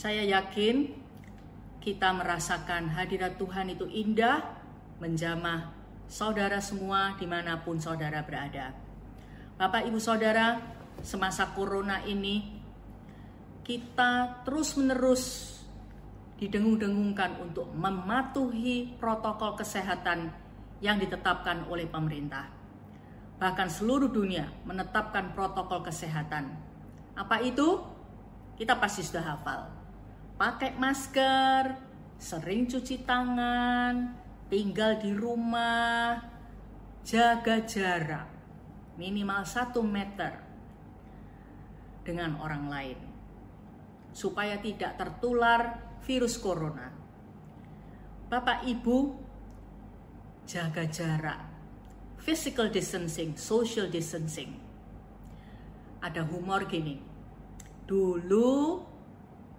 Saya yakin kita merasakan hadirat Tuhan itu indah, menjamah saudara semua di mana pun saudara berada. Bapak Ibu Saudara, semasa corona ini kita terus-menerus didengung-dengungkan untuk mematuhi protokol kesehatan yang ditetapkan oleh pemerintah. Bahkan seluruh dunia menetapkan protokol kesehatan. Apa itu? Kita pasti sudah hafal. Pakai masker, sering cuci tangan, tinggal di rumah, jaga jarak minimal satu meter dengan orang lain supaya tidak tertular virus corona. Bapak Ibu jaga jarak, physical distancing, social distancing. Ada humor gini. Dulu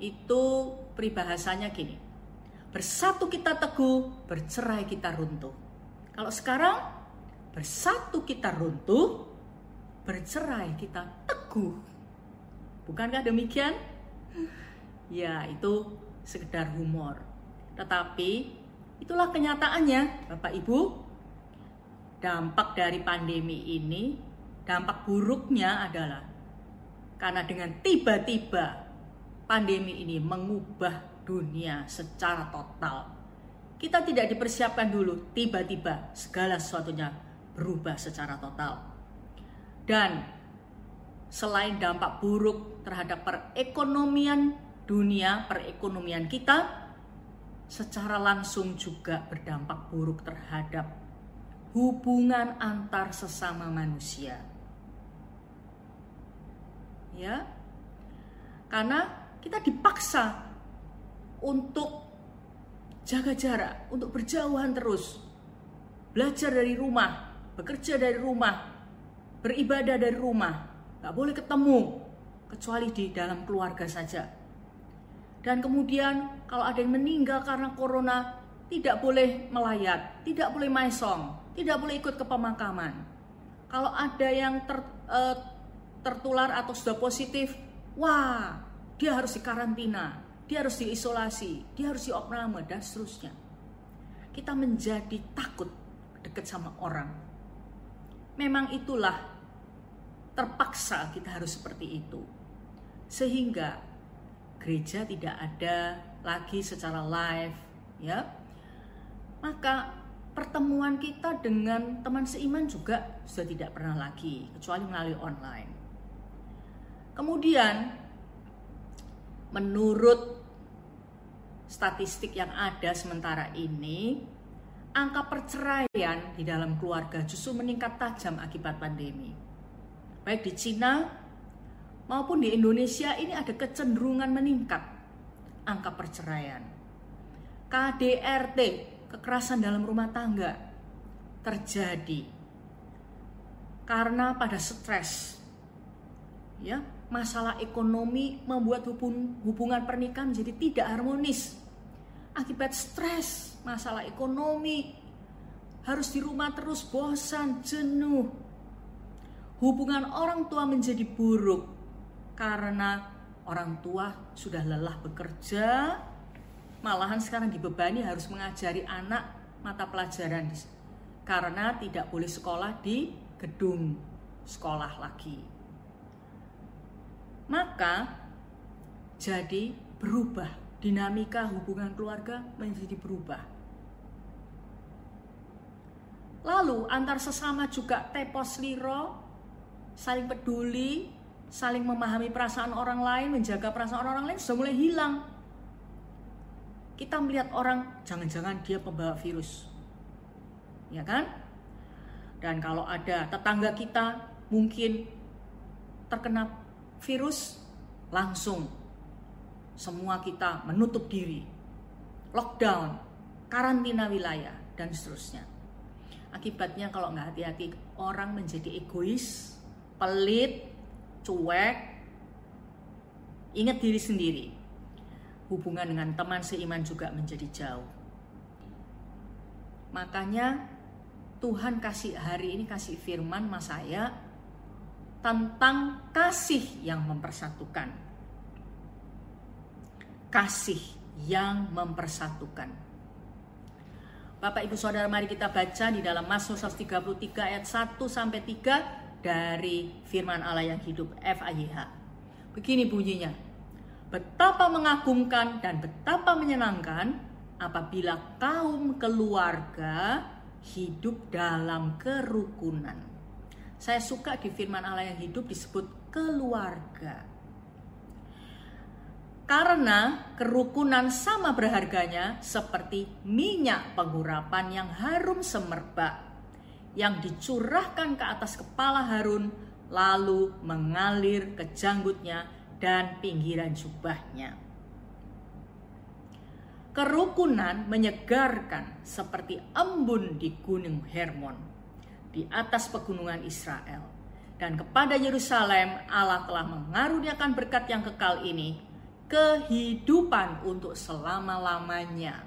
itu peribahasanya gini. Bersatu kita teguh, bercerai kita runtuh. Kalau sekarang bersatu kita runtuh, bercerai kita teguh. Bukankah demikian? Ya, itu sekedar humor. Tetapi itulah kenyataannya, Bapak Ibu. Dampak dari pandemi ini, dampak buruknya adalah karena dengan tiba-tiba pandemi ini mengubah dunia secara total. Kita tidak dipersiapkan dulu, tiba-tiba segala sesuatunya berubah secara total. Dan selain dampak buruk terhadap perekonomian dunia, perekonomian kita, secara langsung juga berdampak buruk terhadap hubungan antar sesama manusia. Ya. Karena kita dipaksa untuk jaga jarak, untuk berjauhan terus. Belajar dari rumah, bekerja dari rumah, beribadah dari rumah. Gak boleh ketemu, kecuali di dalam keluarga saja. Dan kemudian kalau ada yang meninggal karena corona, tidak boleh melayat, tidak boleh maisong, tidak boleh ikut ke pemakaman. Kalau ada yang ter, uh, tertular atau sudah positif, wah, dia harus dikarantina, dia harus diisolasi, dia harus diopname dan seterusnya. Kita menjadi takut dekat sama orang. Memang itulah terpaksa kita harus seperti itu. Sehingga gereja tidak ada lagi secara live, ya. Maka pertemuan kita dengan teman seiman juga sudah tidak pernah lagi, kecuali melalui online. Kemudian, menurut statistik yang ada sementara ini, angka perceraian di dalam keluarga justru meningkat tajam akibat pandemi. Baik di Cina maupun di Indonesia ini ada kecenderungan meningkat angka perceraian. KDRT, kekerasan dalam rumah tangga, terjadi karena pada stres. Ya, masalah ekonomi membuat hubungan pernikahan jadi tidak harmonis. Akibat stres, masalah ekonomi, harus di rumah terus bosan, jenuh. Hubungan orang tua menjadi buruk karena orang tua sudah lelah bekerja, malahan sekarang dibebani harus mengajari anak mata pelajaran karena tidak boleh sekolah di gedung sekolah lagi. Maka jadi berubah dinamika hubungan keluarga menjadi berubah. Lalu antar sesama juga tepos liro, saling peduli, saling memahami perasaan orang lain, menjaga perasaan orang lain sudah mulai hilang. Kita melihat orang, jangan-jangan dia pembawa virus. Ya kan? Dan kalau ada tetangga kita mungkin terkena virus, langsung semua kita menutup diri. Lockdown, karantina wilayah, dan seterusnya. Akibatnya kalau nggak hati-hati, orang menjadi egois, pelit, cuek, ingat diri sendiri. Hubungan dengan teman seiman juga menjadi jauh. Makanya Tuhan kasih hari ini kasih firman mas saya tentang kasih yang mempersatukan. kasih yang mempersatukan. Bapak Ibu Saudara mari kita baca di dalam Mazmur 133 ayat 1 sampai 3 dari firman Allah yang hidup FAYH. Begini bunyinya. Betapa mengagumkan dan betapa menyenangkan apabila kaum keluarga hidup dalam kerukunan. Saya suka di firman Allah yang hidup disebut keluarga. Karena kerukunan sama berharganya seperti minyak pengurapan yang harum semerbak yang dicurahkan ke atas kepala Harun lalu mengalir ke janggutnya dan pinggiran jubahnya. Kerukunan menyegarkan seperti embun di gunung Hermon di atas pegunungan Israel. Dan kepada Yerusalem Allah telah mengaruniakan berkat yang kekal ini kehidupan untuk selama-lamanya.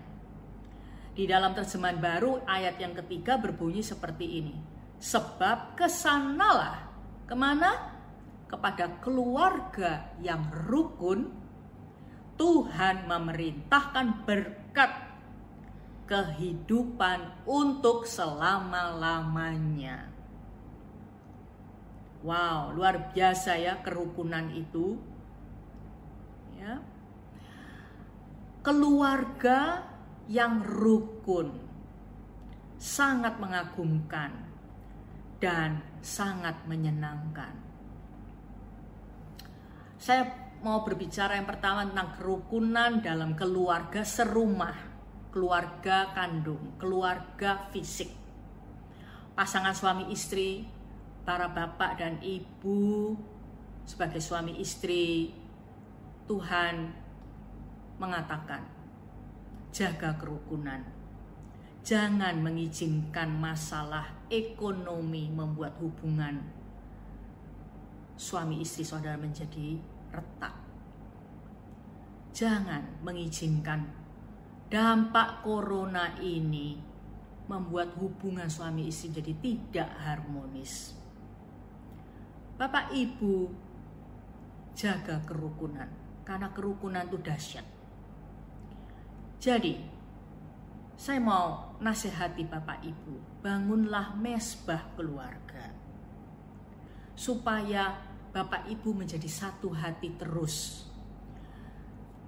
Di dalam terjemahan baru ayat yang ketiga berbunyi seperti ini. Sebab ke sanalah ke mana? Kepada keluarga yang rukun, Tuhan memerintahkan berkat kehidupan untuk selama-lamanya. Wow, luar biasa ya kerukunan itu ya. Keluarga yang rukun sangat mengagumkan dan sangat menyenangkan. Saya mau berbicara yang pertama tentang kerukunan dalam keluarga serumah, keluarga kandung, keluarga fisik. Pasangan suami istri, para bapak dan ibu sebagai suami istri Tuhan mengatakan, jaga kerukunan. Jangan mengizinkan masalah ekonomi membuat hubungan suami istri saudara menjadi retak. Jangan mengizinkan dampak corona ini membuat hubungan suami istri jadi tidak harmonis. Bapak Ibu, jaga kerukunan karena kerukunan itu dahsyat. Jadi, saya mau nasihati Bapak Ibu, bangunlah mesbah keluarga. Supaya Bapak Ibu menjadi satu hati terus.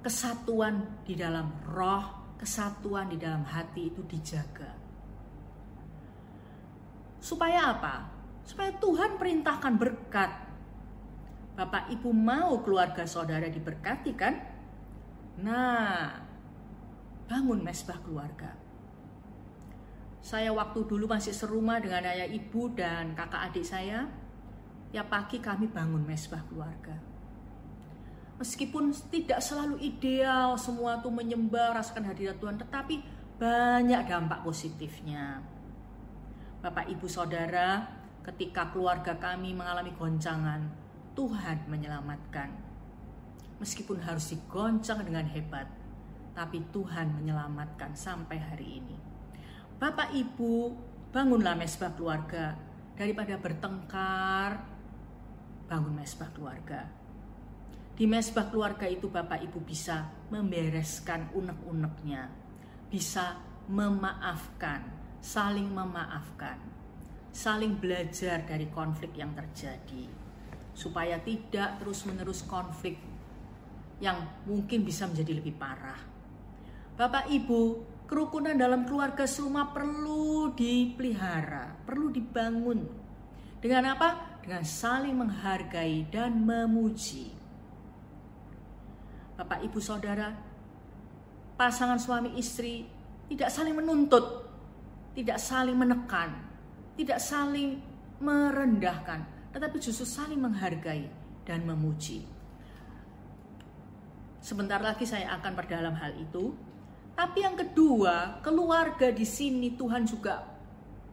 Kesatuan di dalam roh, kesatuan di dalam hati itu dijaga. Supaya apa? Supaya Tuhan perintahkan berkat Bapak Ibu mau keluarga saudara diberkati kan? Nah, bangun mesbah keluarga. Saya waktu dulu masih serumah dengan ayah ibu dan kakak adik saya, ya pagi kami bangun mesbah keluarga. Meskipun tidak selalu ideal, semua tuh menyembah, rasakan hadirat Tuhan, tetapi banyak dampak positifnya. Bapak, ibu, saudara, ketika keluarga kami mengalami goncangan, Tuhan menyelamatkan. Meskipun harus digoncang dengan hebat, tapi Tuhan menyelamatkan sampai hari ini. Bapak Ibu, bangunlah mesbah keluarga daripada bertengkar. Bangun mesbah keluarga. Di mesbah keluarga itu Bapak Ibu bisa membereskan unek-uneknya, bisa memaafkan, saling memaafkan, saling belajar dari konflik yang terjadi supaya tidak terus-menerus konflik yang mungkin bisa menjadi lebih parah. Bapak Ibu, kerukunan dalam keluarga serumah perlu dipelihara, perlu dibangun. Dengan apa? Dengan saling menghargai dan memuji. Bapak Ibu Saudara, pasangan suami istri tidak saling menuntut, tidak saling menekan, tidak saling merendahkan, tetapi justru saling menghargai dan memuji. Sebentar lagi saya akan perdalam hal itu. Tapi yang kedua, keluarga di sini Tuhan juga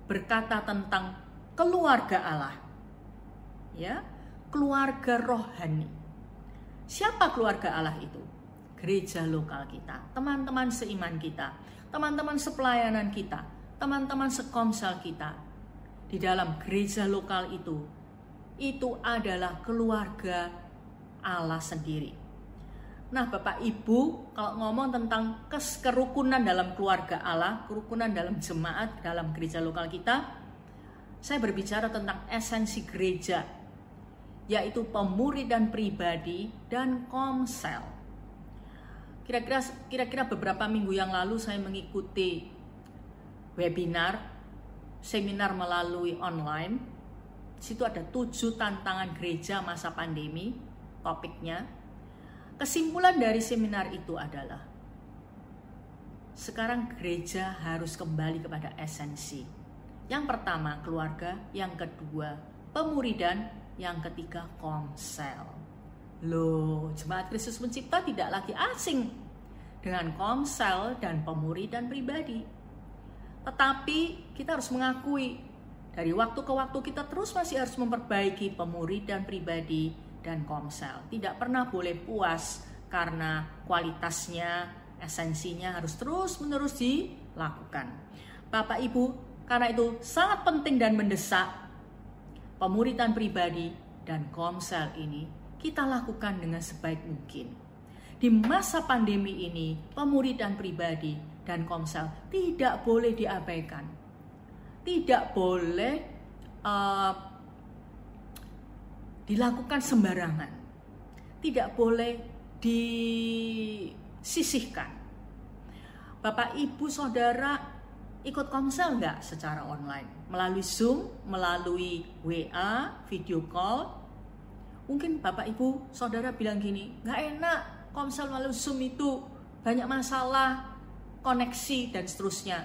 berkata tentang keluarga Allah. Ya, keluarga rohani. Siapa keluarga Allah itu? Gereja lokal kita, teman-teman seiman kita, teman-teman sepelayanan kita, teman-teman sekomsel kita. Di dalam gereja lokal itu itu adalah keluarga Allah sendiri. Nah, Bapak Ibu, kalau ngomong tentang kerukunan dalam keluarga Allah, kerukunan dalam jemaat, dalam gereja lokal kita, saya berbicara tentang esensi gereja, yaitu pemuridan pribadi dan komsel. Kira-kira kira-kira beberapa minggu yang lalu saya mengikuti webinar, seminar melalui online. Di situ ada tujuh tantangan gereja masa pandemi, topiknya Kesimpulan dari seminar itu adalah sekarang gereja harus kembali kepada esensi. Yang pertama keluarga, yang kedua pemuridan, yang ketiga komsel. Loh, jemaat Kristus mencipta tidak lagi asing dengan komsel dan pemuridan pribadi. Tetapi kita harus mengakui dari waktu ke waktu kita terus masih harus memperbaiki pemuridan pribadi dan Komsel. Tidak pernah boleh puas karena kualitasnya, esensinya harus terus-menerus dilakukan. Bapak Ibu, karena itu sangat penting dan mendesak pemuritan pribadi dan Komsel ini kita lakukan dengan sebaik mungkin. Di masa pandemi ini, pemuritan pribadi dan Komsel tidak boleh diabaikan. Tidak boleh uh, dilakukan sembarangan. Tidak boleh disisihkan. Bapak, Ibu, Saudara ikut komsel nggak secara online? Melalui Zoom, melalui WA, video call? Mungkin Bapak, Ibu, Saudara bilang gini, nggak enak komsel melalui Zoom itu banyak masalah, koneksi, dan seterusnya.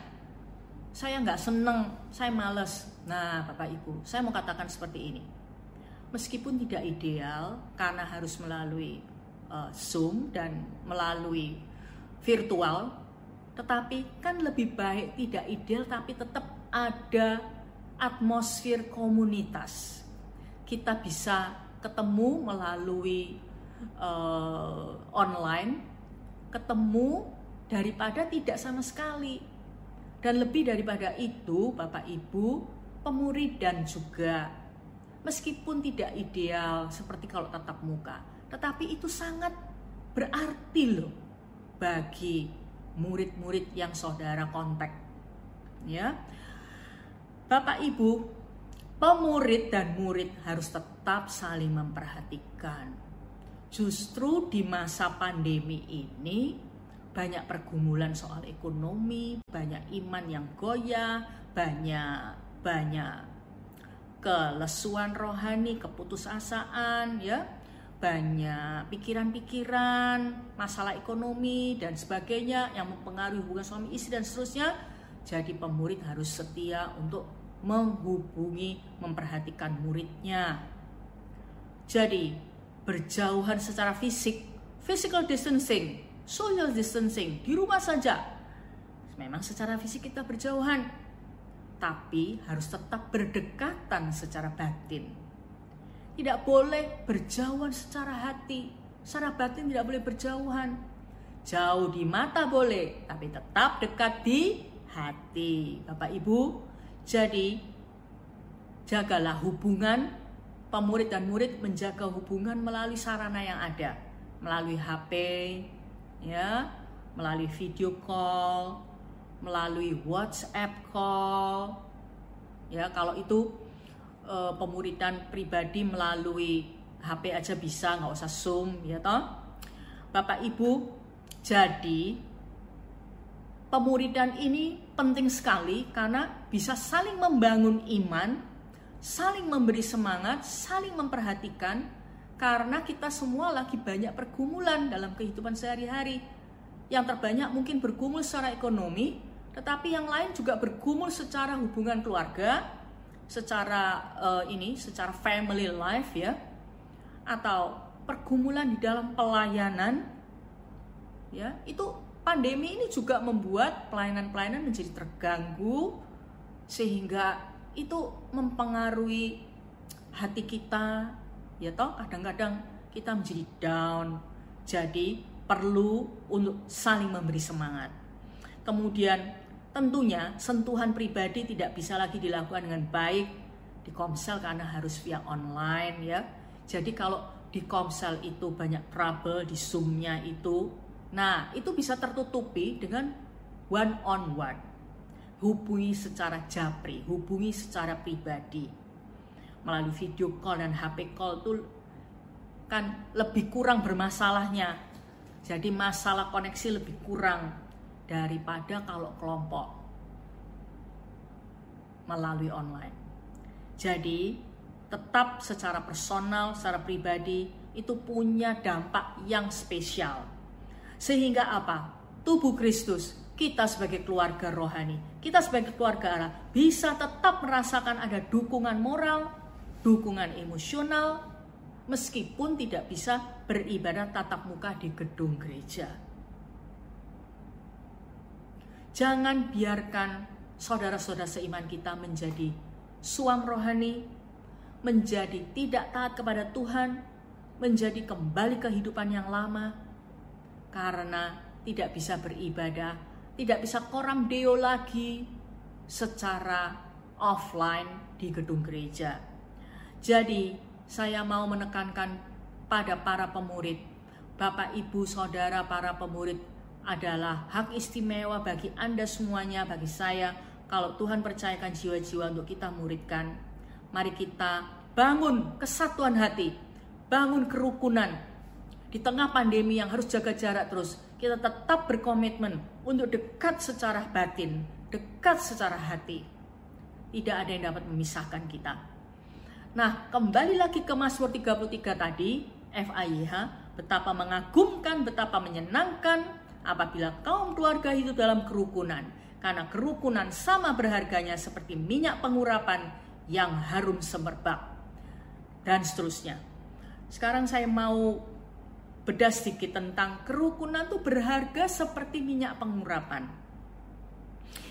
Saya nggak seneng, saya males. Nah, Bapak Ibu, saya mau katakan seperti ini meskipun tidak ideal karena harus melalui uh, Zoom dan melalui virtual, tetapi kan lebih baik tidak ideal tapi tetap ada atmosfer komunitas. Kita bisa ketemu melalui uh, online, ketemu daripada tidak sama sekali. Dan lebih daripada itu, Bapak Ibu, pemurid dan juga meskipun tidak ideal seperti kalau tatap muka, tetapi itu sangat berarti loh bagi murid-murid yang saudara kontak. Ya. Bapak Ibu, pemurid dan murid harus tetap saling memperhatikan. Justru di masa pandemi ini banyak pergumulan soal ekonomi, banyak iman yang goyah, banyak banyak kelesuan rohani, keputusasaan, ya, banyak pikiran-pikiran, masalah ekonomi dan sebagainya yang mempengaruhi hubungan suami istri dan seterusnya. Jadi pemurid harus setia untuk menghubungi, memperhatikan muridnya. Jadi berjauhan secara fisik, physical distancing, social distancing di rumah saja. Memang secara fisik kita berjauhan, tapi harus tetap berdekatan secara batin. Tidak boleh berjauhan secara hati, secara batin tidak boleh berjauhan. Jauh di mata boleh, tapi tetap dekat di hati. Bapak Ibu, jadi jagalah hubungan pemurid dan murid menjaga hubungan melalui sarana yang ada, melalui HP, ya, melalui video call, melalui WhatsApp call. Ya, kalau itu e, pemuridan pribadi melalui HP aja bisa, nggak usah Zoom, ya toh. Bapak Ibu, jadi pemuridan ini penting sekali karena bisa saling membangun iman, saling memberi semangat, saling memperhatikan karena kita semua lagi banyak pergumulan dalam kehidupan sehari-hari. Yang terbanyak mungkin bergumul secara ekonomi, tetapi yang lain juga bergumul secara hubungan keluarga, secara uh, ini, secara family life ya, atau pergumulan di dalam pelayanan, ya itu pandemi ini juga membuat pelayanan-pelayanan menjadi terganggu sehingga itu mempengaruhi hati kita, ya toh kadang-kadang kita menjadi down, jadi perlu untuk saling memberi semangat. Kemudian Tentunya sentuhan pribadi tidak bisa lagi dilakukan dengan baik di Komsel karena harus via online ya. Jadi kalau di Komsel itu banyak trouble di Zoom-nya itu, nah itu bisa tertutupi dengan one on one. Hubungi secara japri, hubungi secara pribadi. Melalui video call dan HP call itu kan lebih kurang bermasalahnya. Jadi masalah koneksi lebih kurang daripada kalau kelompok melalui online. Jadi tetap secara personal, secara pribadi itu punya dampak yang spesial. Sehingga apa? Tubuh Kristus, kita sebagai keluarga rohani, kita sebagai keluarga Allah bisa tetap merasakan ada dukungan moral, dukungan emosional, meskipun tidak bisa beribadah tatap muka di gedung gereja. Jangan biarkan saudara-saudara seiman kita menjadi suam rohani, menjadi tidak taat kepada Tuhan, menjadi kembali kehidupan yang lama, karena tidak bisa beribadah, tidak bisa koram deo lagi secara offline di gedung gereja. Jadi, saya mau menekankan pada para pemurid, Bapak, Ibu, Saudara, para pemurid adalah hak istimewa bagi Anda semuanya, bagi saya, kalau Tuhan percayakan jiwa-jiwa untuk kita muridkan Mari kita bangun kesatuan hati, bangun kerukunan. Di tengah pandemi yang harus jaga jarak terus, kita tetap berkomitmen untuk dekat secara batin, dekat secara hati. Tidak ada yang dapat memisahkan kita. Nah, kembali lagi ke Mazmur 33 tadi, FIH, betapa mengagumkan, betapa menyenangkan apabila kaum keluarga hidup dalam kerukunan. Karena kerukunan sama berharganya seperti minyak pengurapan yang harum semerbak dan seterusnya. Sekarang saya mau bedah sedikit tentang kerukunan itu berharga seperti minyak pengurapan.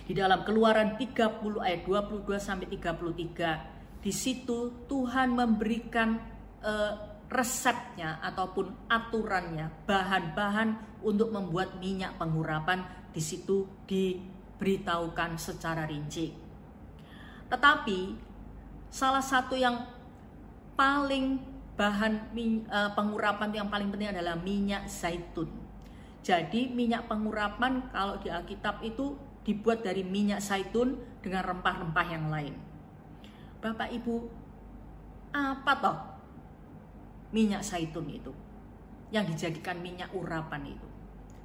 Di dalam Keluaran 30 ayat 22 sampai 33, di situ Tuhan memberikan uh, resepnya ataupun aturannya, bahan-bahan untuk membuat minyak pengurapan di situ diberitahukan secara rinci. Tetapi salah satu yang paling bahan uh, pengurapan yang paling penting adalah minyak zaitun. Jadi minyak pengurapan kalau di Alkitab itu dibuat dari minyak zaitun dengan rempah-rempah yang lain. Bapak Ibu, apa toh minyak zaitun itu? Yang dijadikan minyak urapan itu.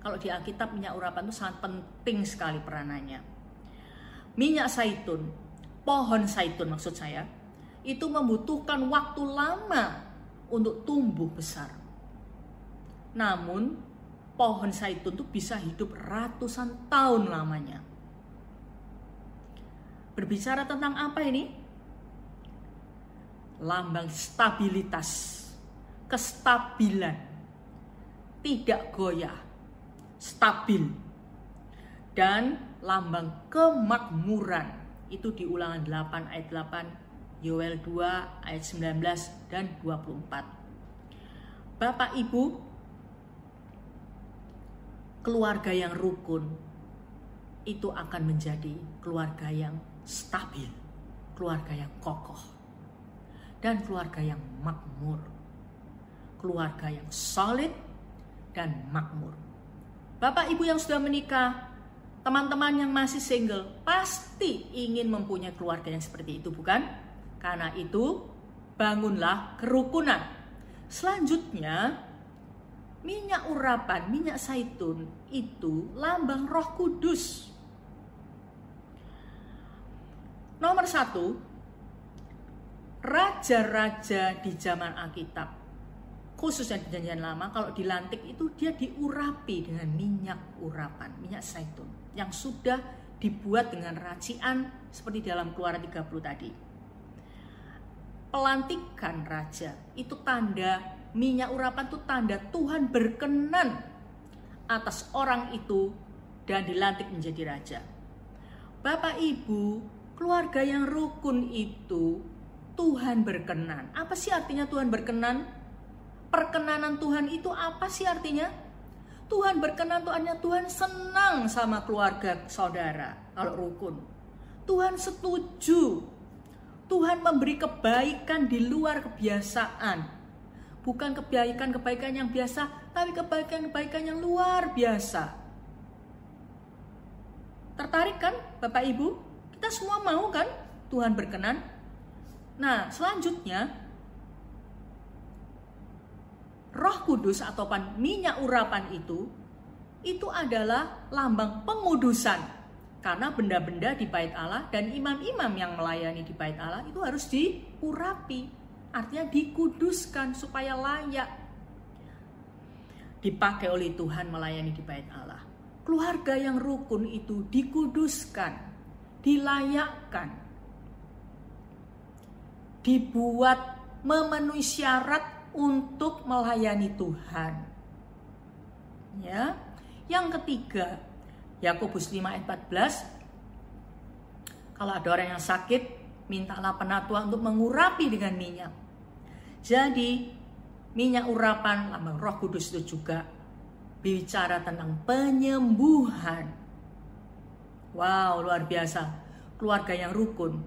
Kalau di Alkitab minyak urapan itu sangat penting sekali peranannya. Minyak zaitun pohon zaitun maksud saya, itu membutuhkan waktu lama untuk tumbuh besar. Namun, pohon zaitun itu bisa hidup ratusan tahun lamanya. Berbicara tentang apa ini? Lambang stabilitas, kestabilan, tidak goyah, stabil, dan lambang kemakmuran. Itu di ulangan 8 ayat 8, Yoel 2 ayat 19 dan 24. Bapak Ibu, keluarga yang rukun itu akan menjadi keluarga yang stabil, keluarga yang kokoh, dan keluarga yang makmur, keluarga yang solid dan makmur. Bapak Ibu yang sudah menikah, teman-teman yang masih single pasti ingin mempunyai keluarga yang seperti itu, bukan? Karena itu, bangunlah kerukunan. Selanjutnya, minyak urapan, minyak zaitun itu lambang Roh Kudus. Nomor satu, raja-raja di zaman Alkitab khususnya di perjanjian lama kalau dilantik itu dia diurapi dengan minyak urapan, minyak zaitun yang sudah dibuat dengan racian seperti dalam keluaran 30 tadi. Pelantikan raja itu tanda minyak urapan itu tanda Tuhan berkenan atas orang itu dan dilantik menjadi raja. Bapak Ibu, keluarga yang rukun itu Tuhan berkenan. Apa sih artinya Tuhan berkenan? Perkenanan Tuhan itu apa sih artinya? Tuhan berkenan tuh hanya Tuhan senang sama keluarga saudara kalau rukun. Tuhan setuju. Tuhan memberi kebaikan di luar kebiasaan bukan kebaikan-kebaikan yang biasa, tapi kebaikan-kebaikan yang luar biasa. Tertarik kan Bapak Ibu? Kita semua mau kan Tuhan berkenan? Nah, selanjutnya Roh Kudus atau minyak urapan itu itu adalah lambang pengudusan. Karena benda-benda di bait Allah dan imam-imam yang melayani di bait Allah itu harus diurapi. Artinya dikuduskan supaya layak dipakai oleh Tuhan melayani di bait Allah. Keluarga yang rukun itu dikuduskan, dilayakkan, dibuat memenuhi syarat untuk melayani Tuhan. Ya. Yang ketiga, Yakobus 5 ayat 14 kalau ada orang yang sakit, mintalah penatua untuk mengurapi dengan minyak. Jadi, minyak urapan lambang Roh Kudus itu juga bicara tentang penyembuhan. Wow, luar biasa. Keluarga yang rukun,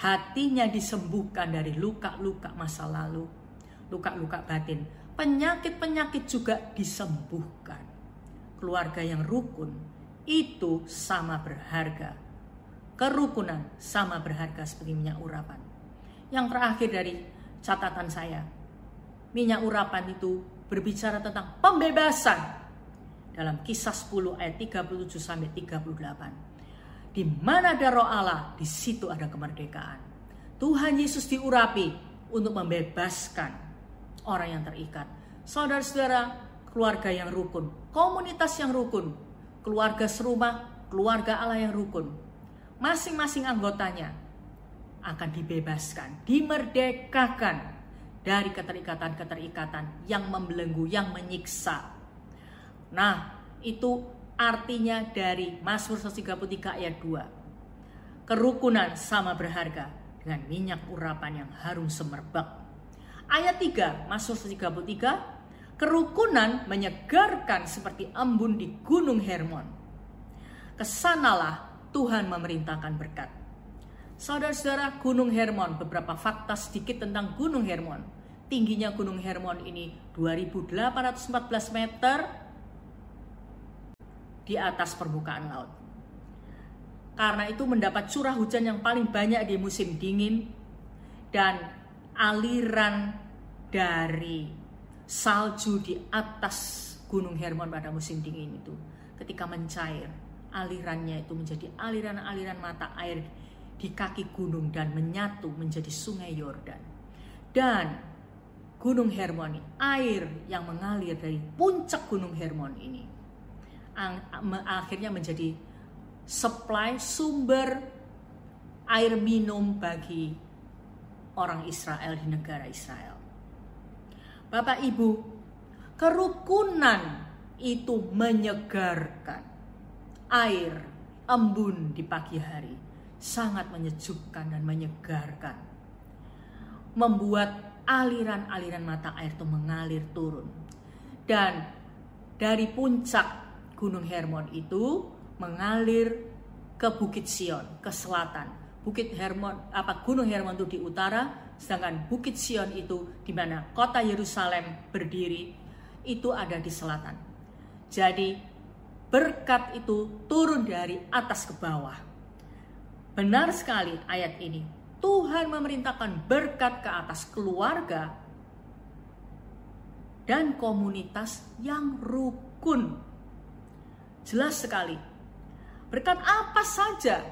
hatinya disembuhkan dari luka-luka masa lalu, luka-luka batin. Penyakit-penyakit juga disembuhkan. Keluarga yang rukun itu sama berharga. Kerukunan sama berharga seperti minyak urapan. Yang terakhir dari catatan saya, minyak urapan itu berbicara tentang pembebasan dalam kisah 10 ayat 37 sampai 38. Di mana ada roh Allah, di situ ada kemerdekaan. Tuhan Yesus diurapi untuk membebaskan orang yang terikat. Saudara-saudara, keluarga yang rukun, komunitas yang rukun, keluarga serumah, keluarga Allah yang rukun. Masing-masing anggotanya akan dibebaskan, dimerdekakan dari keterikatan-keterikatan yang membelenggu, yang menyiksa. Nah, itu artinya dari Mazmur 133 ayat 2. Kerukunan sama berharga dengan minyak urapan yang harum semerbak. Ayat 3, Mazmur 133, kerukunan menyegarkan seperti embun di gunung Hermon. Ke sanalah Tuhan memerintahkan berkat. Saudara-saudara, Gunung Hermon, beberapa fakta sedikit tentang Gunung Hermon. Tingginya Gunung Hermon ini 2814 meter di atas permukaan laut. Karena itu mendapat curah hujan yang paling banyak di musim dingin dan aliran dari salju di atas Gunung Hermon pada musim dingin itu ketika mencair alirannya itu menjadi aliran-aliran mata air di kaki gunung dan menyatu menjadi sungai Yordan. Dan Gunung Hermon, air yang mengalir dari puncak Gunung Hermon ini akhirnya menjadi supply sumber air minum bagi orang Israel di negara Israel. Bapak Ibu, kerukunan itu menyegarkan. Air embun di pagi hari sangat menyejukkan dan menyegarkan. Membuat aliran-aliran mata air itu mengalir turun. Dan dari puncak Gunung Hermon itu mengalir ke Bukit Sion, ke selatan. Bukit Hermon, apa Gunung Hermon itu di utara, sedangkan Bukit Sion itu di mana kota Yerusalem berdiri, itu ada di selatan. Jadi berkat itu turun dari atas ke bawah Benar sekali ayat ini. Tuhan memerintahkan berkat ke atas keluarga dan komunitas yang rukun. Jelas sekali. Berkat apa saja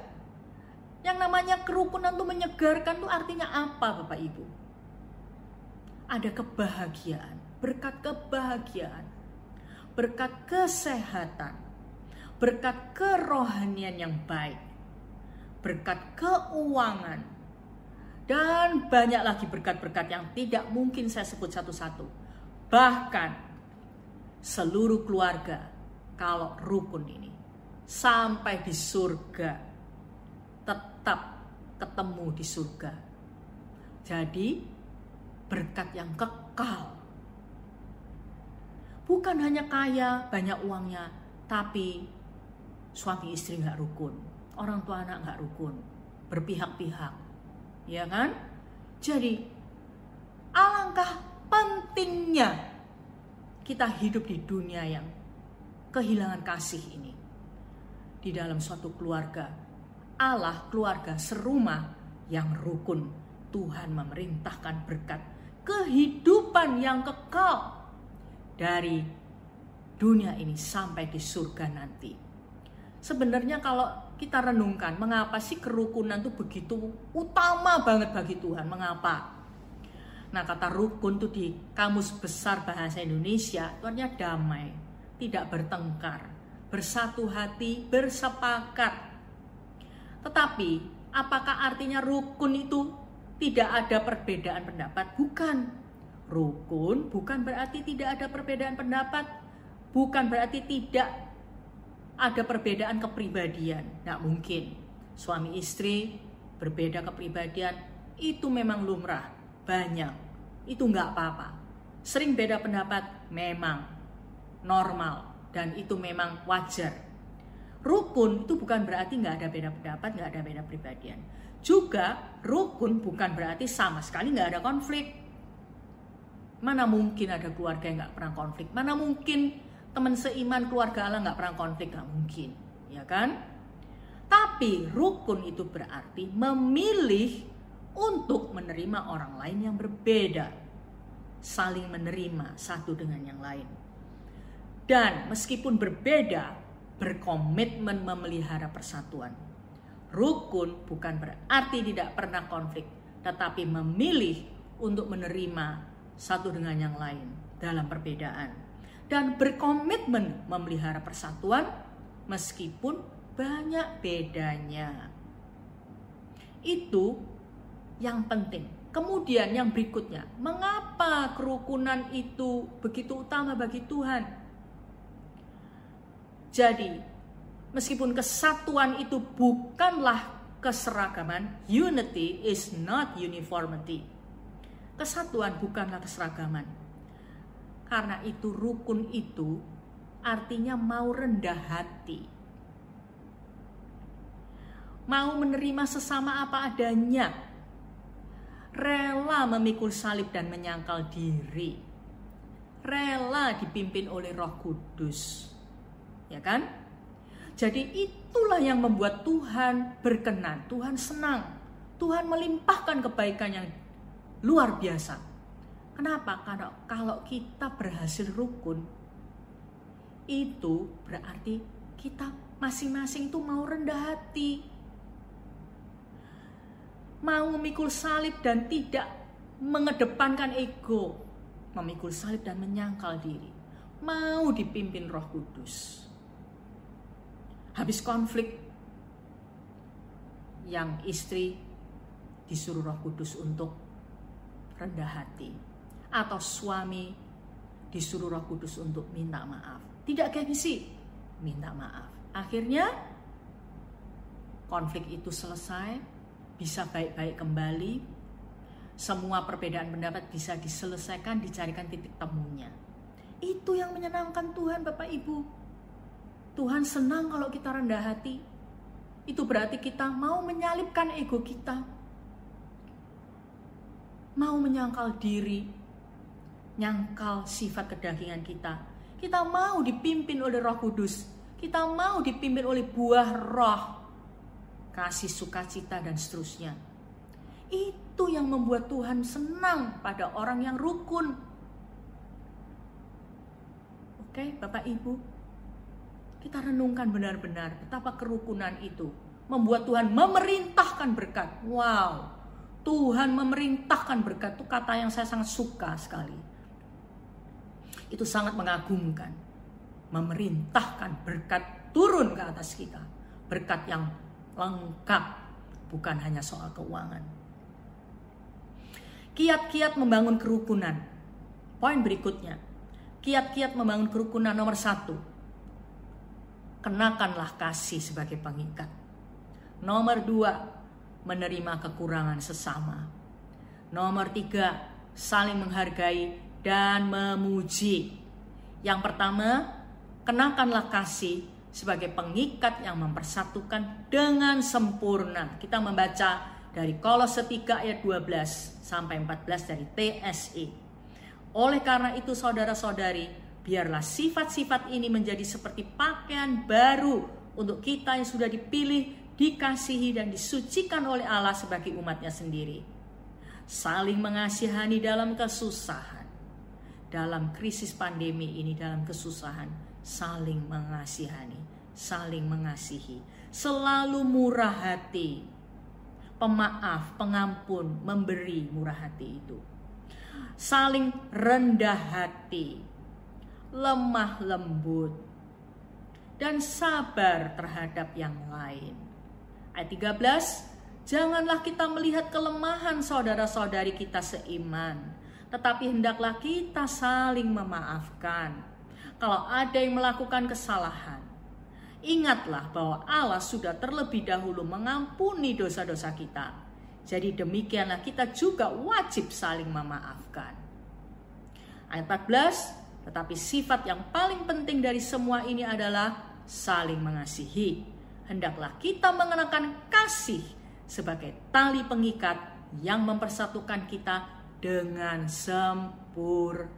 yang namanya kerukunan itu menyegarkan itu artinya apa Bapak Ibu? Ada kebahagiaan, berkat kebahagiaan, berkat kesehatan, berkat kerohanian yang baik, berkat keuangan, dan banyak lagi berkat-berkat yang tidak mungkin saya sebut satu-satu. Bahkan seluruh keluarga kalau rukun ini sampai di surga tetap ketemu di surga. Jadi berkat yang kekal. Bukan hanya kaya, banyak uangnya, tapi suami istri nggak rukun orang tua anak nggak rukun, berpihak-pihak, ya kan? Jadi alangkah pentingnya kita hidup di dunia yang kehilangan kasih ini. Di dalam suatu keluarga, Allah keluarga serumah yang rukun. Tuhan memerintahkan berkat kehidupan yang kekal dari dunia ini sampai di surga nanti. Sebenarnya kalau kita renungkan, mengapa sih kerukunan itu begitu utama banget bagi Tuhan? Mengapa? Nah kata rukun itu di kamus besar bahasa Indonesia itu artinya damai, tidak bertengkar, bersatu hati, bersepakat. Tetapi apakah artinya rukun itu tidak ada perbedaan pendapat? Bukan. Rukun bukan berarti tidak ada perbedaan pendapat, bukan berarti tidak ada perbedaan kepribadian. Tidak mungkin. Suami istri berbeda kepribadian itu memang lumrah, banyak itu nggak apa-apa. Sering beda pendapat memang normal dan itu memang wajar. Rukun itu bukan berarti nggak ada beda pendapat, nggak ada beda pribadian. Juga rukun bukan berarti sama sekali nggak ada konflik. Mana mungkin ada keluarga yang nggak pernah konflik? Mana mungkin teman seiman keluarga Allah nggak pernah konflik? Nggak mungkin, ya kan? Tapi rukun itu berarti memilih untuk menerima orang lain yang berbeda, saling menerima satu dengan yang lain. Dan meskipun berbeda, berkomitmen memelihara persatuan. Rukun bukan berarti tidak pernah konflik, tetapi memilih untuk menerima satu dengan yang lain dalam perbedaan dan berkomitmen memelihara persatuan meskipun banyak bedanya. Itu yang penting. Kemudian yang berikutnya, mengapa kerukunan itu begitu utama bagi Tuhan? Jadi, meskipun kesatuan itu bukanlah keseragaman, unity is not uniformity. Kesatuan bukanlah keseragaman. Karena itu rukun itu artinya mau rendah hati. Mau menerima sesama apa adanya, rela memikul salib dan menyangkal diri, rela dipimpin oleh Roh Kudus, ya kan? Jadi itulah yang membuat Tuhan berkenan, Tuhan senang, Tuhan melimpahkan kebaikan yang luar biasa. Kenapa? Karena kalau kita berhasil rukun, itu berarti kita masing-masing itu mau rendah hati, mau memikul salib dan tidak mengedepankan ego, memikul salib dan menyangkal diri, mau dipimpin Roh Kudus. Habis konflik, yang istri disuruh Roh Kudus untuk rendah hati, atau suami disuruh Roh Kudus untuk minta maaf. Tidak gengsi, minta maaf. Akhirnya konflik itu selesai, bisa baik-baik kembali, semua perbedaan pendapat bisa diselesaikan, dicarikan titik temunya. Itu yang menyenangkan Tuhan Bapak Ibu. Tuhan senang kalau kita rendah hati. Itu berarti kita mau menyalipkan ego kita. Mau menyangkal diri, nyangkal sifat kedagingan kita. Kita mau dipimpin oleh Roh Kudus. Kita mau dipimpin oleh buah roh kasih sukacita dan seterusnya. Itu yang membuat Tuhan senang pada orang yang rukun. Oke, Bapak Ibu, kita renungkan benar-benar betapa kerukunan itu membuat Tuhan memerintahkan berkat. Wow, Tuhan memerintahkan berkat itu kata yang saya sangat suka sekali. Itu sangat mengagumkan. Memerintahkan berkat turun ke atas kita. Berkat yang lengkap, bukan hanya soal keuangan. Kiat-kiat membangun kerukunan. Poin berikutnya, kiat-kiat membangun kerukunan nomor satu. Kenakanlah kasih sebagai pengikat. Nomor dua, menerima kekurangan sesama. Nomor tiga, saling menghargai dan memuji. Yang pertama, kenakanlah kasih sebagai pengikat yang mempersatukan dengan sempurna. Kita membaca dari Kolose 3 ayat 12 sampai 14 dari TSE. Oleh karena itu saudara-saudari, biarlah sifat-sifat ini menjadi seperti pakaian baru untuk kita yang sudah dipilih, dikasihi dan disucikan oleh Allah sebagai umatnya sendiri. Saling mengasihani dalam kesusahan. Dalam krisis pandemi ini, dalam kesusahan, saling mengasihani, saling mengasihi. Selalu murah hati, pemaaf, pengampun, memberi murah hati itu saling rendah hati, lemah lembut, dan sabar terhadap yang lain. Ayat 13, janganlah kita melihat kelemahan saudara-saudari kita seiman, tetapi hendaklah kita saling memaafkan. Kalau ada yang melakukan kesalahan, ingatlah bahwa Allah sudah terlebih dahulu mengampuni dosa-dosa kita jadi demikianlah kita juga wajib saling memaafkan. Ayat 14, tetapi sifat yang paling penting dari semua ini adalah saling mengasihi. Hendaklah kita mengenakan kasih sebagai tali pengikat yang mempersatukan kita dengan sempurna.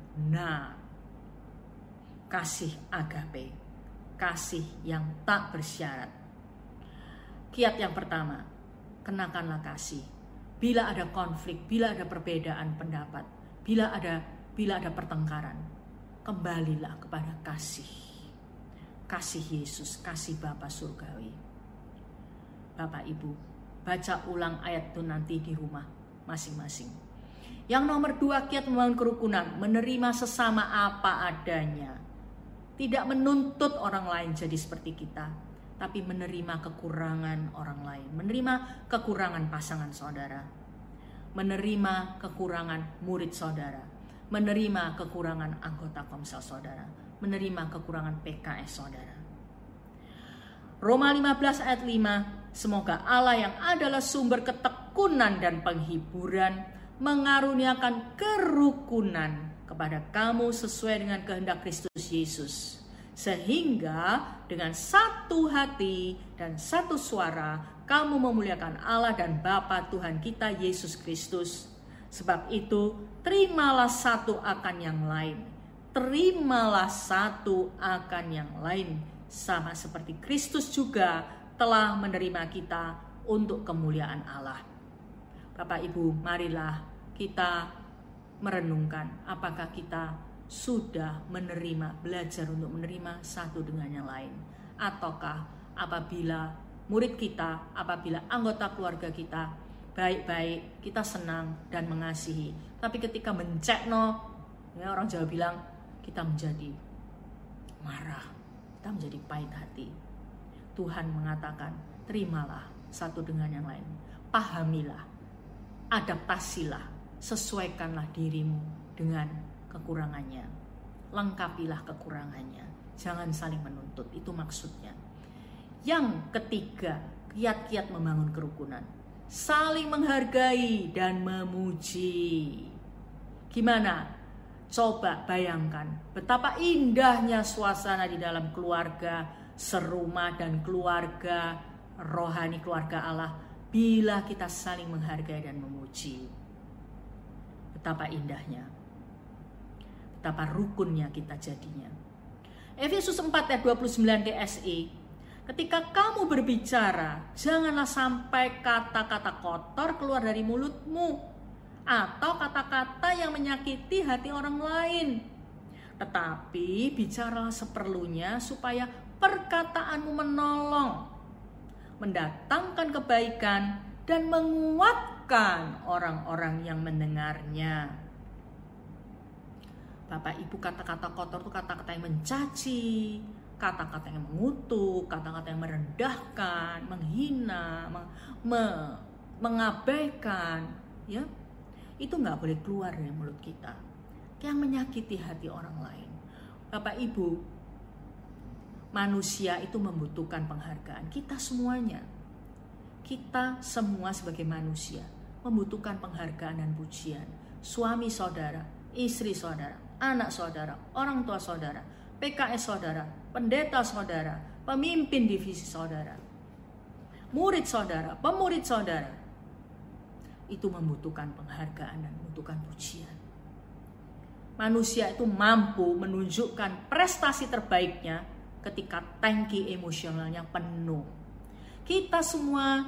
Kasih agape, kasih yang tak bersyarat. Kiat yang pertama, kenakanlah kasih bila ada konflik, bila ada perbedaan pendapat, bila ada bila ada pertengkaran, kembalilah kepada kasih. Kasih Yesus, kasih Bapa surgawi. Bapak Ibu, baca ulang ayat itu nanti di rumah masing-masing. Yang nomor dua, kiat membangun kerukunan, menerima sesama apa adanya. Tidak menuntut orang lain jadi seperti kita, tapi menerima kekurangan orang lain, menerima kekurangan pasangan saudara, menerima kekurangan murid saudara, menerima kekurangan anggota komsel saudara, menerima kekurangan PKS saudara. Roma 15 ayat 5, semoga Allah yang adalah sumber ketekunan dan penghiburan mengaruniakan kerukunan kepada kamu sesuai dengan kehendak Kristus Yesus sehingga dengan satu hati dan satu suara kamu memuliakan Allah dan Bapa Tuhan kita Yesus Kristus. Sebab itu, terimalah satu akan yang lain. Terimalah satu akan yang lain. Sama seperti Kristus juga telah menerima kita untuk kemuliaan Allah. Bapak Ibu, marilah kita merenungkan apakah kita sudah menerima, belajar untuk menerima satu dengan yang lain. Ataukah apabila murid kita, apabila anggota keluarga kita baik-baik, kita senang dan mengasihi. Tapi ketika mencekno, ya orang Jawa bilang kita menjadi marah, kita menjadi pahit hati. Tuhan mengatakan, terimalah satu dengan yang lain. Pahamilah, adaptasilah, sesuaikanlah dirimu dengan kekurangannya. Lengkapilah kekurangannya. Jangan saling menuntut, itu maksudnya. Yang ketiga, kiat-kiat membangun kerukunan. Saling menghargai dan memuji. Gimana? Coba bayangkan betapa indahnya suasana di dalam keluarga, serumah dan keluarga rohani keluarga Allah bila kita saling menghargai dan memuji. Betapa indahnya betapa rukunnya kita jadinya. Efesus 4 ayat 29 DSE, ketika kamu berbicara, janganlah sampai kata-kata kotor keluar dari mulutmu atau kata-kata yang menyakiti hati orang lain. Tetapi bicaralah seperlunya supaya perkataanmu menolong, mendatangkan kebaikan dan menguatkan orang-orang yang mendengarnya. Bapak Ibu kata-kata kotor itu kata-kata yang mencaci, kata-kata yang mengutuk, kata-kata yang merendahkan, menghina, meng, me, mengabaikan, ya itu nggak boleh keluar dari mulut kita, yang menyakiti hati orang lain. Bapak Ibu, manusia itu membutuhkan penghargaan. Kita semuanya, kita semua sebagai manusia membutuhkan penghargaan dan pujian. Suami saudara, istri saudara, anak saudara, orang tua saudara, PKS saudara, pendeta saudara, pemimpin divisi saudara, murid saudara, pemurid saudara. Itu membutuhkan penghargaan dan membutuhkan pujian. manusia itu mampu menunjukkan prestasi terbaiknya ketika tangki emosionalnya penuh. Kita semua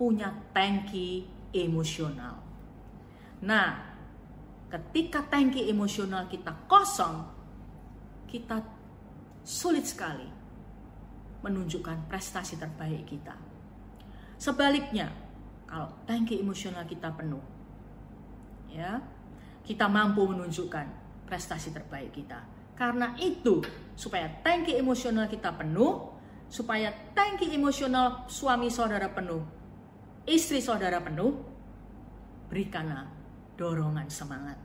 punya tangki emosional. Nah, ketika tangki emosional kita kosong, kita sulit sekali menunjukkan prestasi terbaik kita. Sebaliknya, kalau tangki emosional kita penuh, ya, kita mampu menunjukkan prestasi terbaik kita. Karena itu, supaya tangki emosional kita penuh, supaya tangki emosional suami saudara penuh, istri saudara penuh, berikanlah dorongan semangat,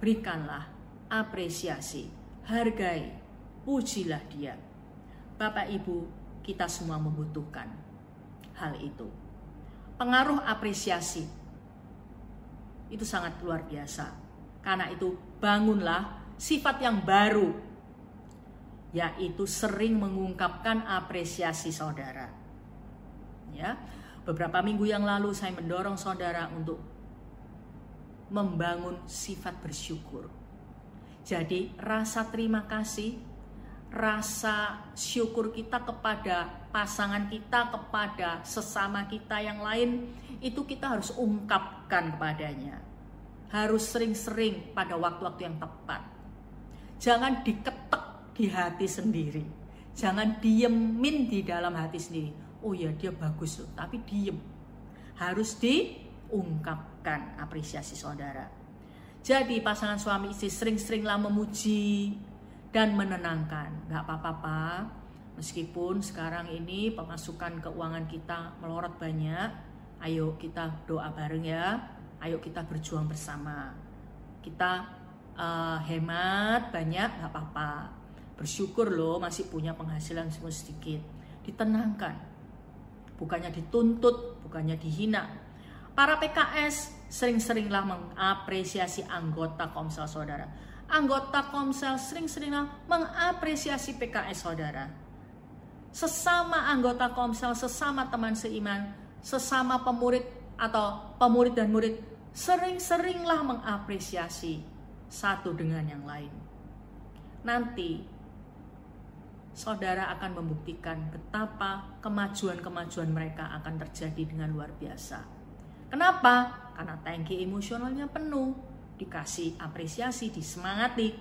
berikanlah apresiasi, hargai, pujilah dia. Bapak Ibu, kita semua membutuhkan hal itu. Pengaruh apresiasi itu sangat luar biasa. Karena itu bangunlah sifat yang baru, yaitu sering mengungkapkan apresiasi saudara. Ya, beberapa minggu yang lalu saya mendorong saudara untuk membangun sifat bersyukur. Jadi, rasa terima kasih, rasa syukur kita kepada pasangan kita, kepada sesama kita yang lain, itu kita harus ungkapkan kepadanya. Harus sering-sering pada waktu-waktu yang tepat Jangan diketek di hati sendiri. Jangan diemin di dalam hati sendiri. Oh ya dia bagus loh, tapi diem. Harus diungkapkan apresiasi saudara. Jadi pasangan suami istri sering-seringlah memuji dan menenangkan. Gak apa-apa, meskipun sekarang ini pemasukan keuangan kita melorot banyak. Ayo kita doa bareng ya. Ayo kita berjuang bersama. Kita uh, hemat banyak nggak apa-apa bersyukur loh masih punya penghasilan semua sedikit ditenangkan bukannya dituntut bukannya dihina para PKS sering-seringlah mengapresiasi anggota komsel saudara anggota komsel sering-seringlah mengapresiasi PKS saudara sesama anggota komsel sesama teman seiman sesama pemurid atau pemurid dan murid sering-seringlah mengapresiasi satu dengan yang lain. Nanti saudara akan membuktikan betapa kemajuan-kemajuan mereka akan terjadi dengan luar biasa. Kenapa? Karena tangki emosionalnya penuh, dikasih apresiasi, disemangati,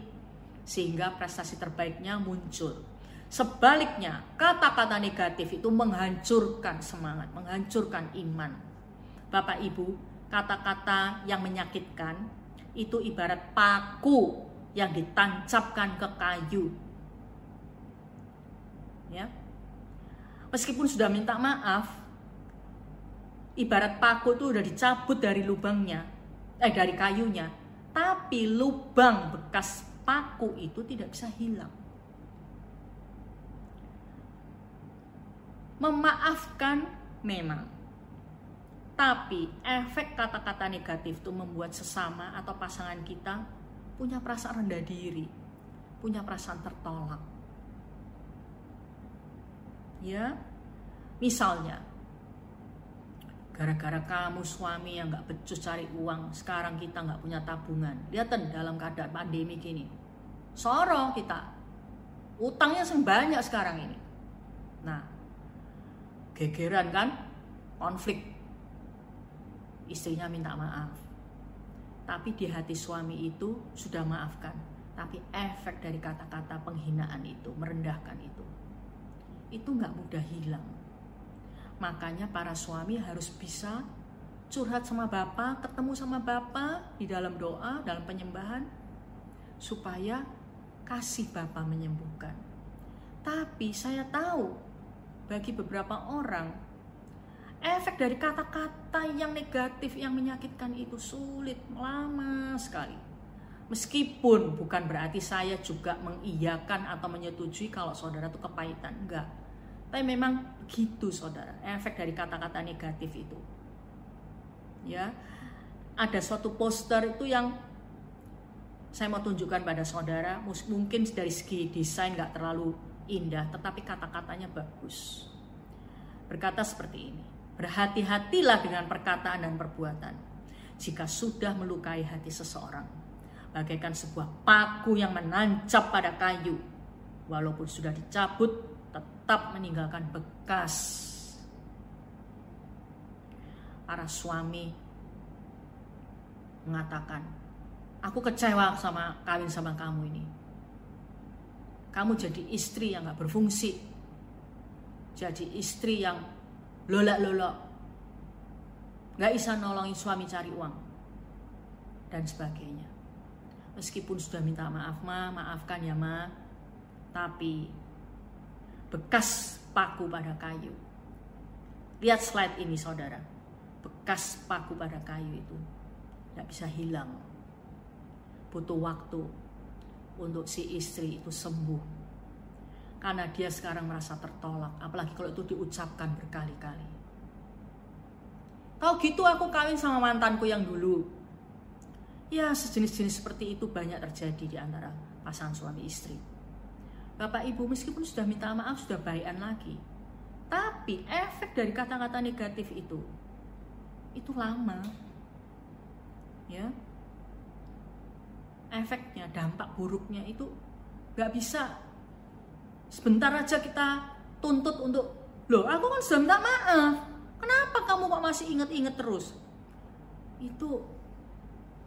sehingga prestasi terbaiknya muncul. Sebaliknya, kata-kata negatif itu menghancurkan semangat, menghancurkan iman. Bapak Ibu, kata-kata yang menyakitkan itu ibarat paku yang ditancapkan ke kayu. Ya. Meskipun sudah minta maaf, ibarat paku itu udah dicabut dari lubangnya, eh dari kayunya, tapi lubang bekas paku itu tidak bisa hilang. Memaafkan memang tapi efek kata-kata negatif itu membuat sesama atau pasangan kita punya perasaan rendah diri, punya perasaan tertolak. Ya, misalnya, gara-gara kamu suami yang nggak becus cari uang, sekarang kita nggak punya tabungan. Lihatin dalam keadaan pandemi gini, soro kita, utangnya banyak sekarang ini. Nah, gegeran kan, konflik istrinya minta maaf. Tapi di hati suami itu sudah maafkan. Tapi efek dari kata-kata penghinaan itu, merendahkan itu, itu nggak mudah hilang. Makanya para suami harus bisa curhat sama Bapak, ketemu sama Bapak di dalam doa, dalam penyembahan, supaya kasih Bapak menyembuhkan. Tapi saya tahu bagi beberapa orang efek dari kata-kata yang negatif yang menyakitkan itu sulit lama sekali meskipun bukan berarti saya juga mengiyakan atau menyetujui kalau saudara itu kepahitan enggak tapi memang begitu saudara efek dari kata-kata negatif itu ya ada suatu poster itu yang saya mau tunjukkan pada saudara mungkin dari segi desain nggak terlalu indah tetapi kata-katanya bagus berkata seperti ini Berhati-hatilah dengan perkataan dan perbuatan. Jika sudah melukai hati seseorang, bagaikan sebuah paku yang menancap pada kayu. Walaupun sudah dicabut, tetap meninggalkan bekas. Para suami mengatakan, aku kecewa sama kawin sama kamu ini. Kamu jadi istri yang gak berfungsi. Jadi istri yang lolak-lolok. Gak bisa nolongin suami cari uang. Dan sebagainya. Meskipun sudah minta maaf ma, maafkan ya ma. Tapi bekas paku pada kayu. Lihat slide ini saudara. Bekas paku pada kayu itu tidak bisa hilang. Butuh waktu untuk si istri itu sembuh. Karena dia sekarang merasa tertolak, apalagi kalau itu diucapkan berkali-kali. Tahu gitu aku kawin sama mantanku yang dulu. Ya sejenis-jenis seperti itu banyak terjadi di antara pasangan suami istri. Bapak ibu meskipun sudah minta maaf sudah baikan lagi. Tapi efek dari kata-kata negatif itu itu lama. Ya. Efeknya, dampak buruknya itu nggak bisa sebentar aja kita tuntut untuk loh aku kan sudah minta maaf kenapa kamu kok masih inget-inget terus itu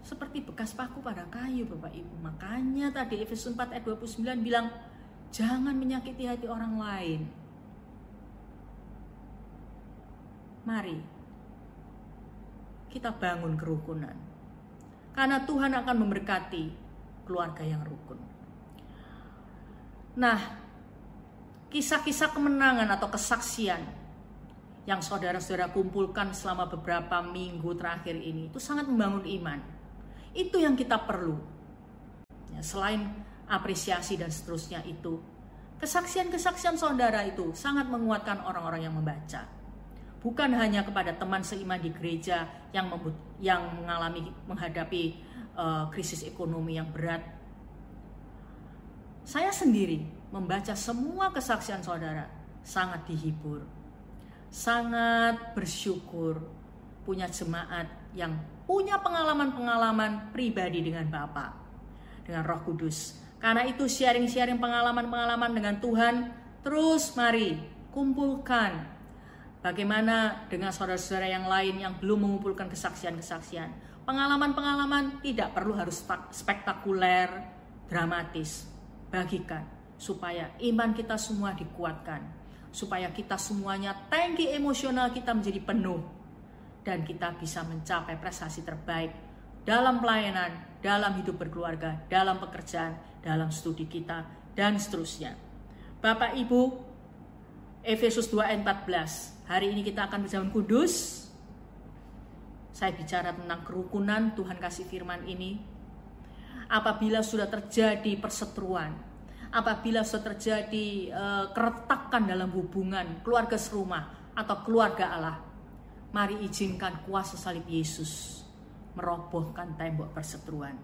seperti bekas paku pada kayu Bapak Ibu makanya tadi Efesus 4 ayat 29 bilang jangan menyakiti hati orang lain mari kita bangun kerukunan karena Tuhan akan memberkati keluarga yang rukun nah kisah-kisah kemenangan atau kesaksian yang saudara-saudara kumpulkan selama beberapa minggu terakhir ini itu sangat membangun iman. Itu yang kita perlu. Ya, selain apresiasi dan seterusnya itu, kesaksian-kesaksian saudara itu sangat menguatkan orang-orang yang membaca. Bukan hanya kepada teman seiman di gereja yang yang mengalami menghadapi uh, krisis ekonomi yang berat. Saya sendiri membaca semua kesaksian saudara sangat dihibur, sangat bersyukur punya jemaat yang punya pengalaman-pengalaman pribadi dengan Bapak, dengan Roh Kudus. Karena itu sharing-sharing pengalaman-pengalaman dengan Tuhan, terus mari kumpulkan bagaimana dengan saudara-saudara yang lain yang belum mengumpulkan kesaksian-kesaksian. Pengalaman-pengalaman tidak perlu harus spektakuler, dramatis. Bagikan supaya iman kita semua dikuatkan, supaya kita semuanya tangki emosional kita menjadi penuh dan kita bisa mencapai prestasi terbaik dalam pelayanan, dalam hidup berkeluarga, dalam pekerjaan, dalam studi kita dan seterusnya. Bapak Ibu, Efesus 2 ayat 14. Hari ini kita akan berjalan kudus. Saya bicara tentang kerukunan, Tuhan kasih firman ini. Apabila sudah terjadi perseteruan, apabila sudah terjadi uh, keretakan dalam hubungan keluarga serumah atau keluarga Allah. Mari izinkan kuasa salib Yesus merobohkan tembok perseteruan.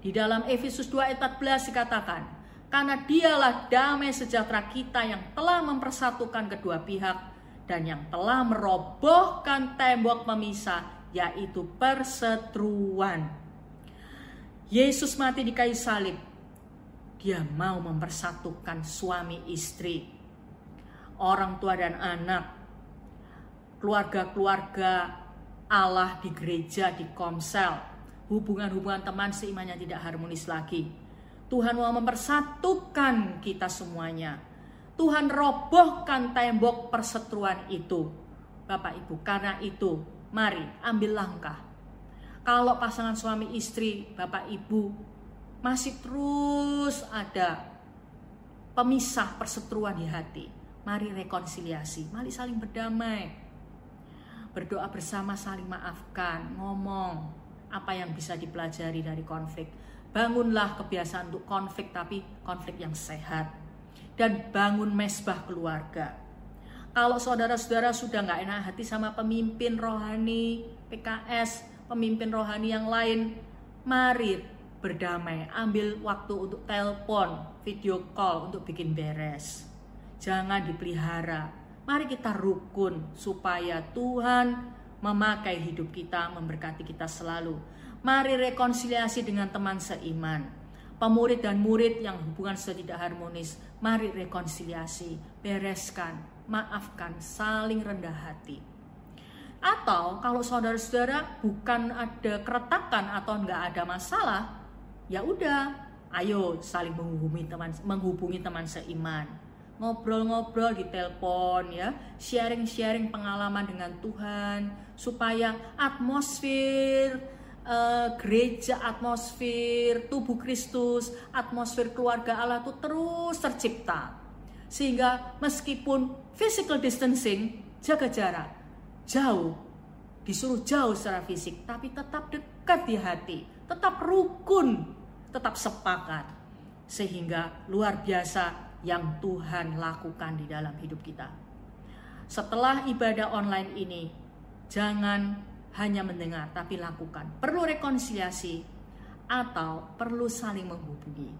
Di dalam Efesus 2 ayat 14 dikatakan, karena dialah damai sejahtera kita yang telah mempersatukan kedua pihak dan yang telah merobohkan tembok pemisah yaitu perseteruan. Yesus mati di kayu salib dia mau mempersatukan suami istri, orang tua dan anak, keluarga-keluarga Allah di gereja, di komsel, hubungan-hubungan teman seimannya tidak harmonis lagi. Tuhan mau mempersatukan kita semuanya. Tuhan robohkan tembok perseteruan itu. Bapak Ibu, karena itu mari ambil langkah. Kalau pasangan suami istri, Bapak Ibu masih terus ada pemisah perseteruan di hati. Mari rekonsiliasi, mari saling berdamai. Berdoa bersama saling maafkan, ngomong apa yang bisa dipelajari dari konflik. Bangunlah kebiasaan untuk konflik tapi konflik yang sehat. Dan bangun mesbah keluarga. Kalau saudara-saudara sudah nggak enak hati sama pemimpin rohani, PKS, pemimpin rohani yang lain, mari berdamai, ambil waktu untuk telepon, video call untuk bikin beres. Jangan dipelihara. Mari kita rukun supaya Tuhan memakai hidup kita, memberkati kita selalu. Mari rekonsiliasi dengan teman seiman. Pemurid dan murid yang hubungan sudah tidak harmonis, mari rekonsiliasi, bereskan, maafkan, saling rendah hati. Atau kalau saudara-saudara bukan ada keretakan atau nggak ada masalah, ya udah, ayo saling menghubungi teman menghubungi teman seiman ngobrol-ngobrol di telepon ya, sharing-sharing pengalaman dengan Tuhan supaya atmosfer uh, gereja, atmosfer tubuh Kristus, atmosfer keluarga Allah itu terus tercipta. Sehingga meskipun physical distancing, jaga jarak, jauh, disuruh jauh secara fisik, tapi tetap dekat di hati, tetap rukun, tetap sepakat. Sehingga luar biasa yang Tuhan lakukan di dalam hidup kita. Setelah ibadah online ini, jangan hanya mendengar tapi lakukan. Perlu rekonsiliasi atau perlu saling menghubungi.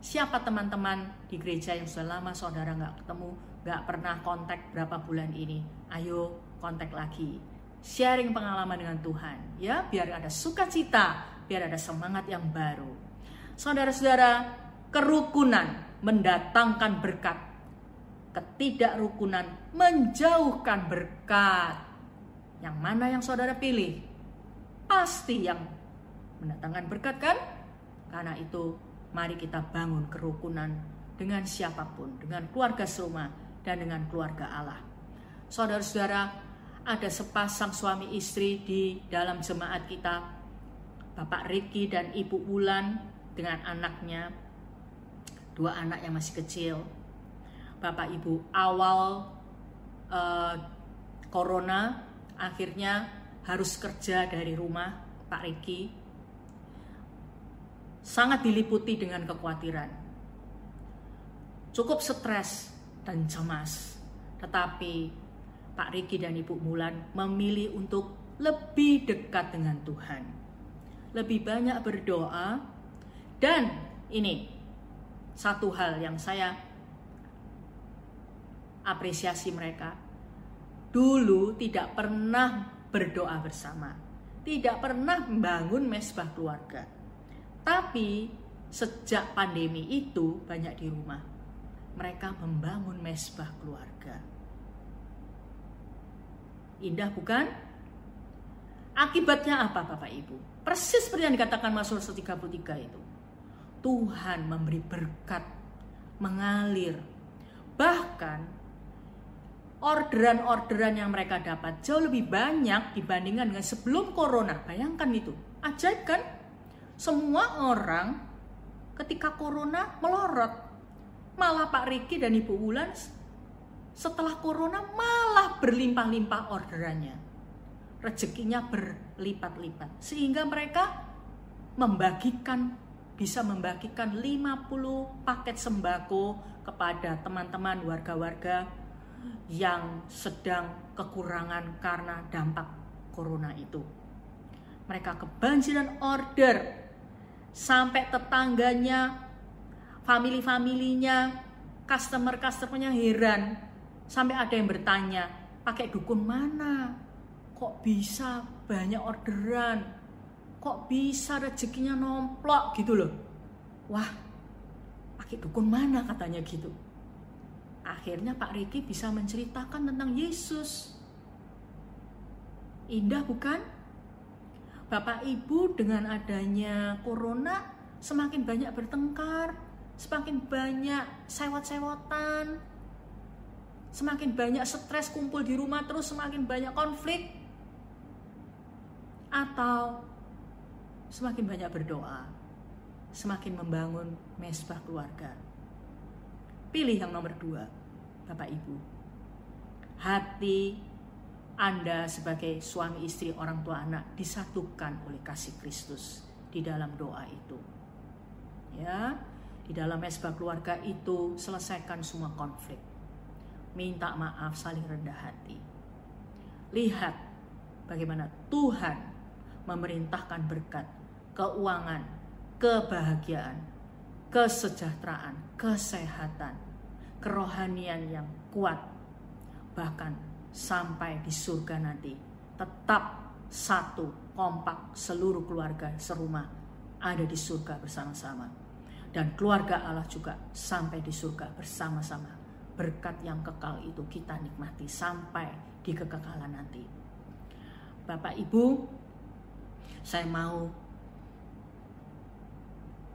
Siapa teman-teman di gereja yang sudah lama saudara nggak ketemu, nggak pernah kontak berapa bulan ini? Ayo kontak lagi. Sharing pengalaman dengan Tuhan, ya biar ada sukacita, biar ada semangat yang baru. Saudara-saudara, kerukunan mendatangkan berkat. Ketidakrukunan menjauhkan berkat. Yang mana yang saudara pilih? Pasti yang mendatangkan berkat kan? Karena itu mari kita bangun kerukunan dengan siapa pun, dengan keluarga serumah dan dengan keluarga Allah. Saudara-saudara, ada sepasang suami istri di dalam jemaat kita, Bapak Riki dan Ibu Wulan dengan anaknya dua anak yang masih kecil. Bapak Ibu awal uh, corona akhirnya harus kerja dari rumah Pak Riki sangat diliputi dengan kekhawatiran. Cukup stres dan cemas. Tetapi Pak Riki dan Ibu Mulan memilih untuk lebih dekat dengan Tuhan. Lebih banyak berdoa dan ini satu hal yang saya apresiasi mereka. Dulu tidak pernah berdoa bersama, tidak pernah membangun mesbah keluarga. Tapi sejak pandemi itu banyak di rumah, mereka membangun mesbah keluarga. Indah bukan? Akibatnya apa Bapak Ibu? Persis seperti yang dikatakan Mazmur 133 itu. Tuhan memberi berkat mengalir. Bahkan orderan-orderan yang mereka dapat jauh lebih banyak dibandingkan dengan sebelum corona. Bayangkan itu. Ajaib kan? Semua orang ketika corona melorot. Malah Pak Riki dan Ibu Wulan setelah corona malah berlimpah-limpah orderannya. Rezekinya berlipat-lipat. Sehingga mereka membagikan bisa membagikan 50 paket sembako kepada teman-teman warga-warga yang sedang kekurangan karena dampak corona itu. Mereka kebanjiran order sampai tetangganya, family-familinya, customer-customernya heran. Sampai ada yang bertanya, pakai dukun mana? Kok bisa banyak orderan? Kok bisa rezekinya nomplok gitu loh. Wah, pakai dukun mana katanya gitu. Akhirnya Pak Riki bisa menceritakan tentang Yesus. Indah bukan? Bapak Ibu dengan adanya corona semakin banyak bertengkar, semakin banyak sewot-sewotan, semakin banyak stres kumpul di rumah terus semakin banyak konflik. Atau semakin banyak berdoa, semakin membangun mesbah keluarga. Pilih yang nomor dua, Bapak Ibu. Hati Anda sebagai suami istri orang tua anak disatukan oleh kasih Kristus di dalam doa itu. Ya, di dalam mesbah keluarga itu selesaikan semua konflik. Minta maaf, saling rendah hati. Lihat bagaimana Tuhan memerintahkan berkat keuangan, kebahagiaan, kesejahteraan, kesehatan, kerohanian yang kuat, bahkan sampai di surga nanti tetap satu kompak seluruh keluarga serumah ada di surga bersama-sama. Dan keluarga Allah juga sampai di surga bersama-sama. Berkat yang kekal itu kita nikmati sampai di kekekalan nanti. Bapak Ibu, saya mau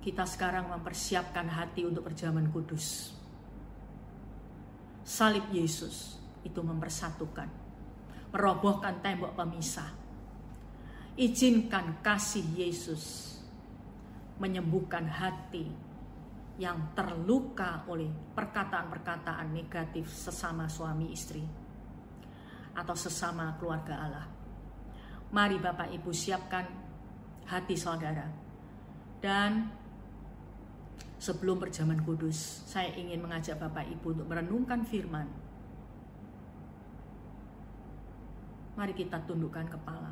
kita sekarang mempersiapkan hati untuk perjamuan kudus. Salib Yesus itu mempersatukan, merobohkan tembok pemisah. Izinkan kasih Yesus menyembuhkan hati yang terluka oleh perkataan-perkataan negatif sesama suami istri atau sesama keluarga Allah. Mari Bapak Ibu siapkan hati saudara dan Sebelum perjamuan kudus, saya ingin mengajak Bapak Ibu untuk merenungkan firman. Mari kita tundukkan kepala.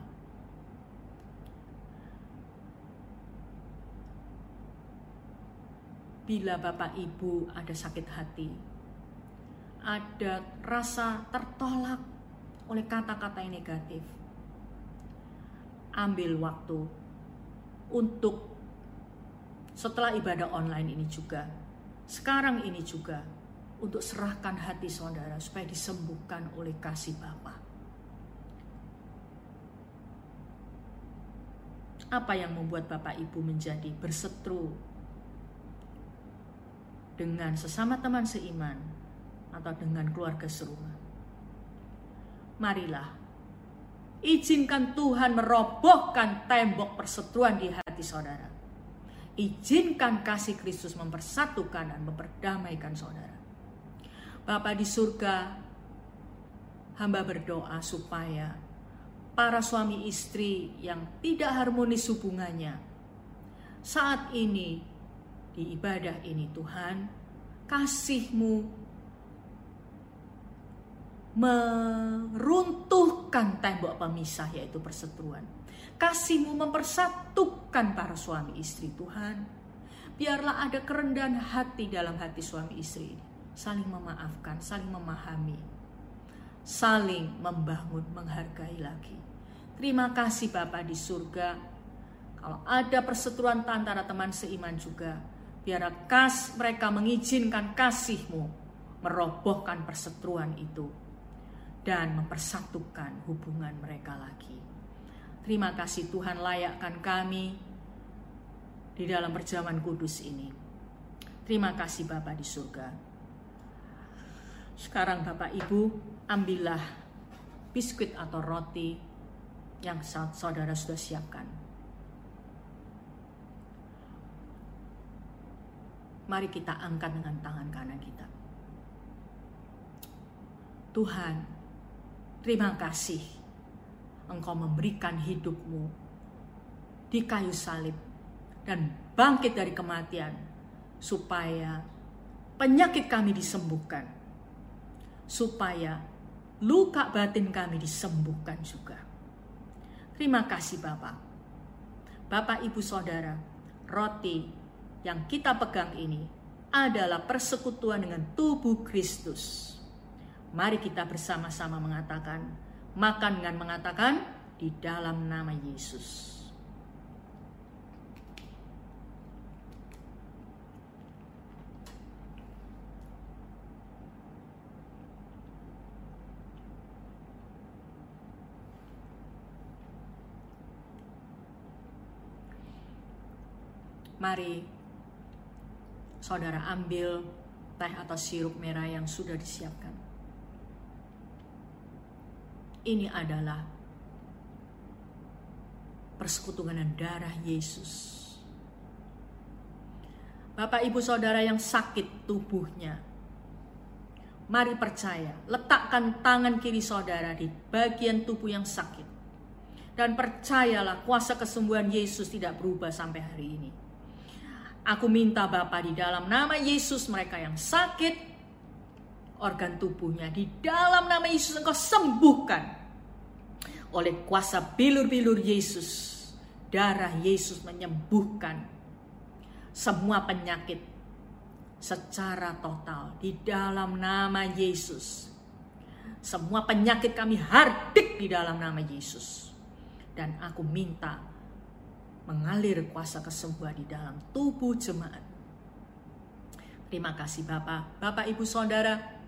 Bila Bapak Ibu ada sakit hati, ada rasa tertolak oleh kata-kata yang negatif, ambil waktu untuk setelah ibadah online ini juga, sekarang ini juga, untuk serahkan hati saudara supaya disembuhkan oleh kasih Bapa. Apa yang membuat Bapak Ibu menjadi berseteru dengan sesama teman seiman atau dengan keluarga serumah? Marilah izinkan Tuhan merobohkan tembok perseteruan di hati saudara Izinkan kasih Kristus mempersatukan dan memperdamaikan saudara. Bapa di surga, hamba berdoa supaya para suami istri yang tidak harmonis hubungannya saat ini di ibadah ini Tuhan kasihmu meruntuhkan tembok pemisah yaitu perseteruan Kasihmu mempersatukan para suami istri Tuhan. Biarlah ada kerendahan hati dalam hati suami istri. Saling memaafkan, saling memahami. Saling membangun, menghargai lagi. Terima kasih Bapak di surga. Kalau ada perseteruan antara teman seiman juga, biar kas mereka mengizinkan kasihmu merobohkan perseteruan itu dan mempersatukan hubungan mereka lagi. Terima kasih Tuhan layakkan kami di dalam perjamuan kudus ini. Terima kasih Bapa di surga. Sekarang Bapak Ibu, ambillah biskuit atau roti yang saudara sudah siapkan. Mari kita angkat dengan tangan kanan kita. Tuhan, terima kasih engkau memberikan hidupmu di kayu salib dan bangkit dari kematian supaya penyakit kami disembuhkan supaya luka batin kami disembuhkan juga. Terima kasih Bapak. Bapak Ibu Saudara, roti yang kita pegang ini adalah persekutuan dengan tubuh Kristus. Mari kita bersama-sama mengatakan, makan dengan mengatakan di dalam nama Yesus. Mari saudara ambil teh atau sirup merah yang sudah disiapkan ini adalah persekutuan darah Yesus. Bapak, ibu, saudara yang sakit tubuhnya, mari percaya, letakkan tangan kiri saudara di bagian tubuh yang sakit, dan percayalah kuasa kesembuhan Yesus tidak berubah sampai hari ini. Aku minta Bapak di dalam nama Yesus mereka yang sakit, organ tubuhnya. Di dalam nama Yesus engkau sembuhkan. Oleh kuasa bilur-bilur Yesus. Darah Yesus menyembuhkan semua penyakit secara total di dalam nama Yesus. Semua penyakit kami hardik di dalam nama Yesus. Dan aku minta mengalir kuasa kesembuhan di dalam tubuh jemaat. Terima kasih Bapak, Bapak Ibu Saudara.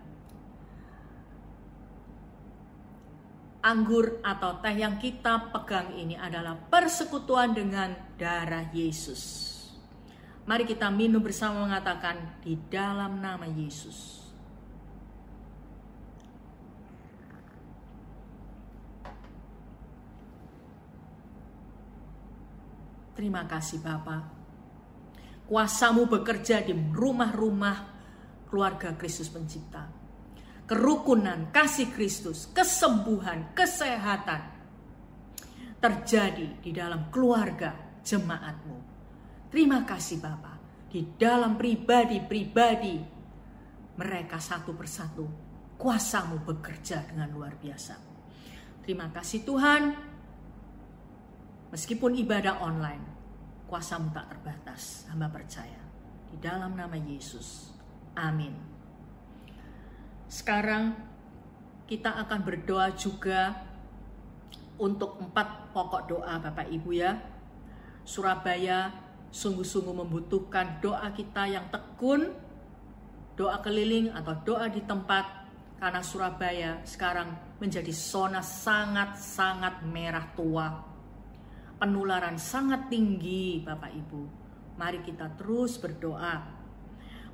Anggur atau teh yang kita pegang ini adalah persekutuan dengan darah Yesus. Mari kita minum bersama mengatakan di dalam nama Yesus. Terima kasih Bapa. Kuasamu bekerja di rumah-rumah keluarga Kristus pencipta. Kerukunan, kasih Kristus, kesembuhan, kesehatan terjadi di dalam keluarga jemaatmu. Terima kasih Bapa. Di dalam pribadi-pribadi mereka satu persatu kuasamu bekerja dengan luar biasa. Terima kasih Tuhan Meskipun ibadah online, kuasamu tak terbatas. Hamba percaya. Di dalam nama Yesus. Amin. Sekarang kita akan berdoa juga untuk empat pokok doa Bapak Ibu ya. Surabaya sungguh-sungguh membutuhkan doa kita yang tekun, doa keliling atau doa di tempat karena Surabaya sekarang menjadi zona sangat-sangat merah tua penularan sangat tinggi Bapak Ibu. Mari kita terus berdoa.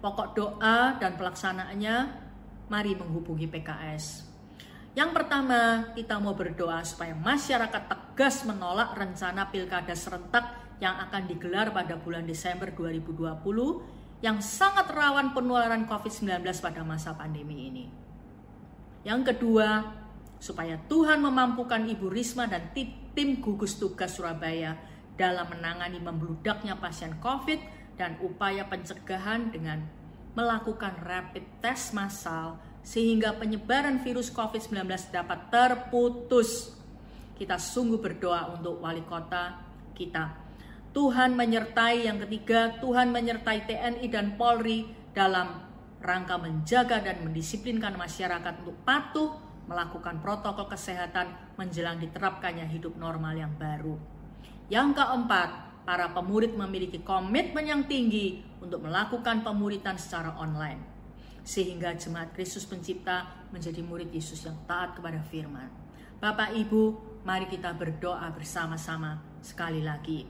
Pokok doa dan pelaksanaannya mari menghubungi PKS. Yang pertama, kita mau berdoa supaya masyarakat tegas menolak rencana pilkada serentak yang akan digelar pada bulan Desember 2020 yang sangat rawan penularan COVID-19 pada masa pandemi ini. Yang kedua, supaya Tuhan memampukan Ibu Risma dan tim gugus tugas Surabaya dalam menangani membludaknya pasien COVID dan upaya pencegahan dengan melakukan rapid test massal sehingga penyebaran virus COVID-19 dapat terputus. Kita sungguh berdoa untuk wali kota kita. Tuhan menyertai yang ketiga, Tuhan menyertai TNI dan Polri dalam rangka menjaga dan mendisiplinkan masyarakat untuk patuh melakukan protokol kesehatan menjelang diterapkannya hidup normal yang baru. Yang keempat, para pemurid memiliki komitmen yang tinggi untuk melakukan pemuritan secara online, sehingga jemaat Kristus Pencipta menjadi murid Yesus yang taat kepada firman. Bapak Ibu, mari kita berdoa bersama-sama sekali lagi.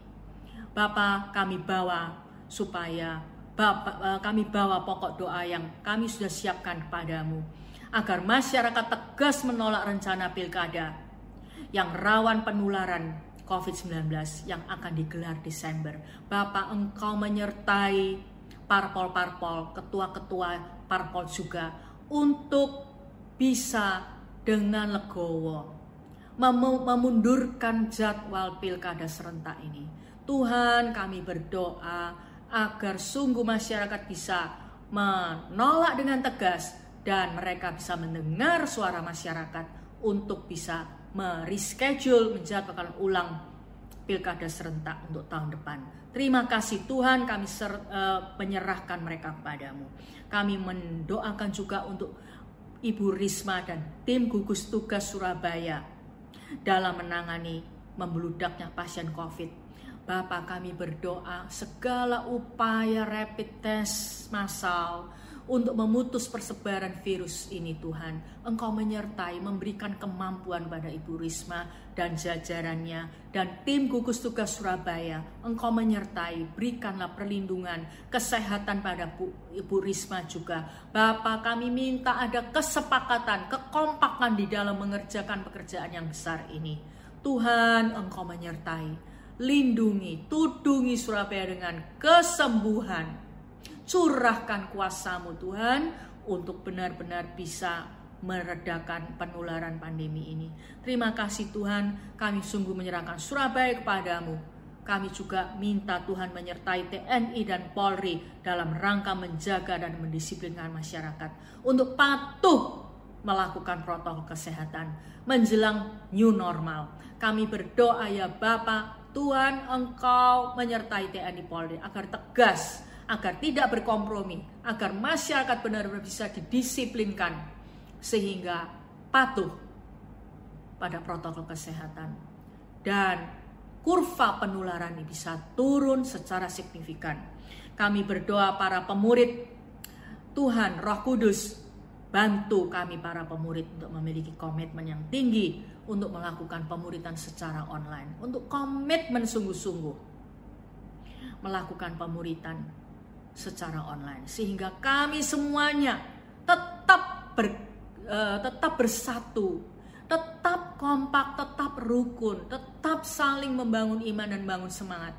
Bapak, kami bawa supaya Bapak, eh, kami bawa pokok doa yang kami sudah siapkan kepadamu agar masyarakat tegas menolak rencana pilkada yang rawan penularan COVID-19 yang akan digelar Desember. Bapak engkau menyertai parpol-parpol, ketua-ketua parpol juga untuk bisa dengan legowo memundurkan jadwal pilkada serentak ini. Tuhan kami berdoa agar sungguh masyarakat bisa menolak dengan tegas dan mereka bisa mendengar suara masyarakat untuk bisa mereschedule menjadwalkan ulang pilkada serentak untuk tahun depan. Terima kasih Tuhan kami ser, uh, menyerahkan mereka kepadamu. Kami mendoakan juga untuk Ibu Risma dan tim gugus tugas Surabaya dalam menangani membeludaknya pasien COVID. Bapak kami berdoa segala upaya rapid test massal untuk memutus persebaran virus ini Tuhan. Engkau menyertai, memberikan kemampuan pada Ibu Risma dan jajarannya dan tim gugus tugas Surabaya. Engkau menyertai, berikanlah perlindungan, kesehatan pada Bu, Ibu Risma juga. Bapak kami minta ada kesepakatan, kekompakan di dalam mengerjakan pekerjaan yang besar ini. Tuhan engkau menyertai, lindungi, tudungi Surabaya dengan kesembuhan, curahkan kuasamu Tuhan untuk benar-benar bisa meredakan penularan pandemi ini. Terima kasih Tuhan, kami sungguh menyerahkan Surabaya kepadamu. Kami juga minta Tuhan menyertai TNI dan Polri dalam rangka menjaga dan mendisiplinkan masyarakat untuk patuh melakukan protokol kesehatan menjelang new normal. Kami berdoa ya Bapak, Tuhan Engkau menyertai TNI Polri agar tegas agar tidak berkompromi, agar masyarakat benar-benar bisa didisiplinkan sehingga patuh pada protokol kesehatan. dan kurva penularan ini bisa turun secara signifikan. Kami berdoa para pemurid Tuhan Roh Kudus bantu kami para pemurid untuk memiliki komitmen yang tinggi untuk melakukan pemuridan secara online, untuk komitmen sungguh-sungguh melakukan pemuridan secara online sehingga kami semuanya tetap ber, uh, tetap bersatu, tetap kompak, tetap rukun, tetap saling membangun iman dan bangun semangat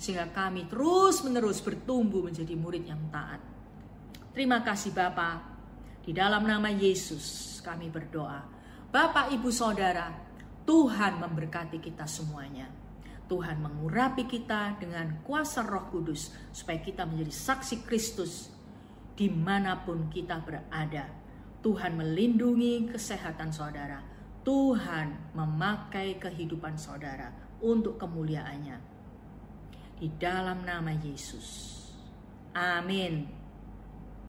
sehingga kami terus-menerus bertumbuh menjadi murid yang taat. Terima kasih Bapak. Di dalam nama Yesus kami berdoa. Bapak, Ibu, Saudara, Tuhan memberkati kita semuanya. Tuhan mengurapi kita dengan kuasa roh kudus supaya kita menjadi saksi Kristus di mana pun kita berada. Tuhan melindungi kesehatan saudara. Tuhan memakai kehidupan saudara untuk kemuliaannya. Di dalam nama Yesus. Amin.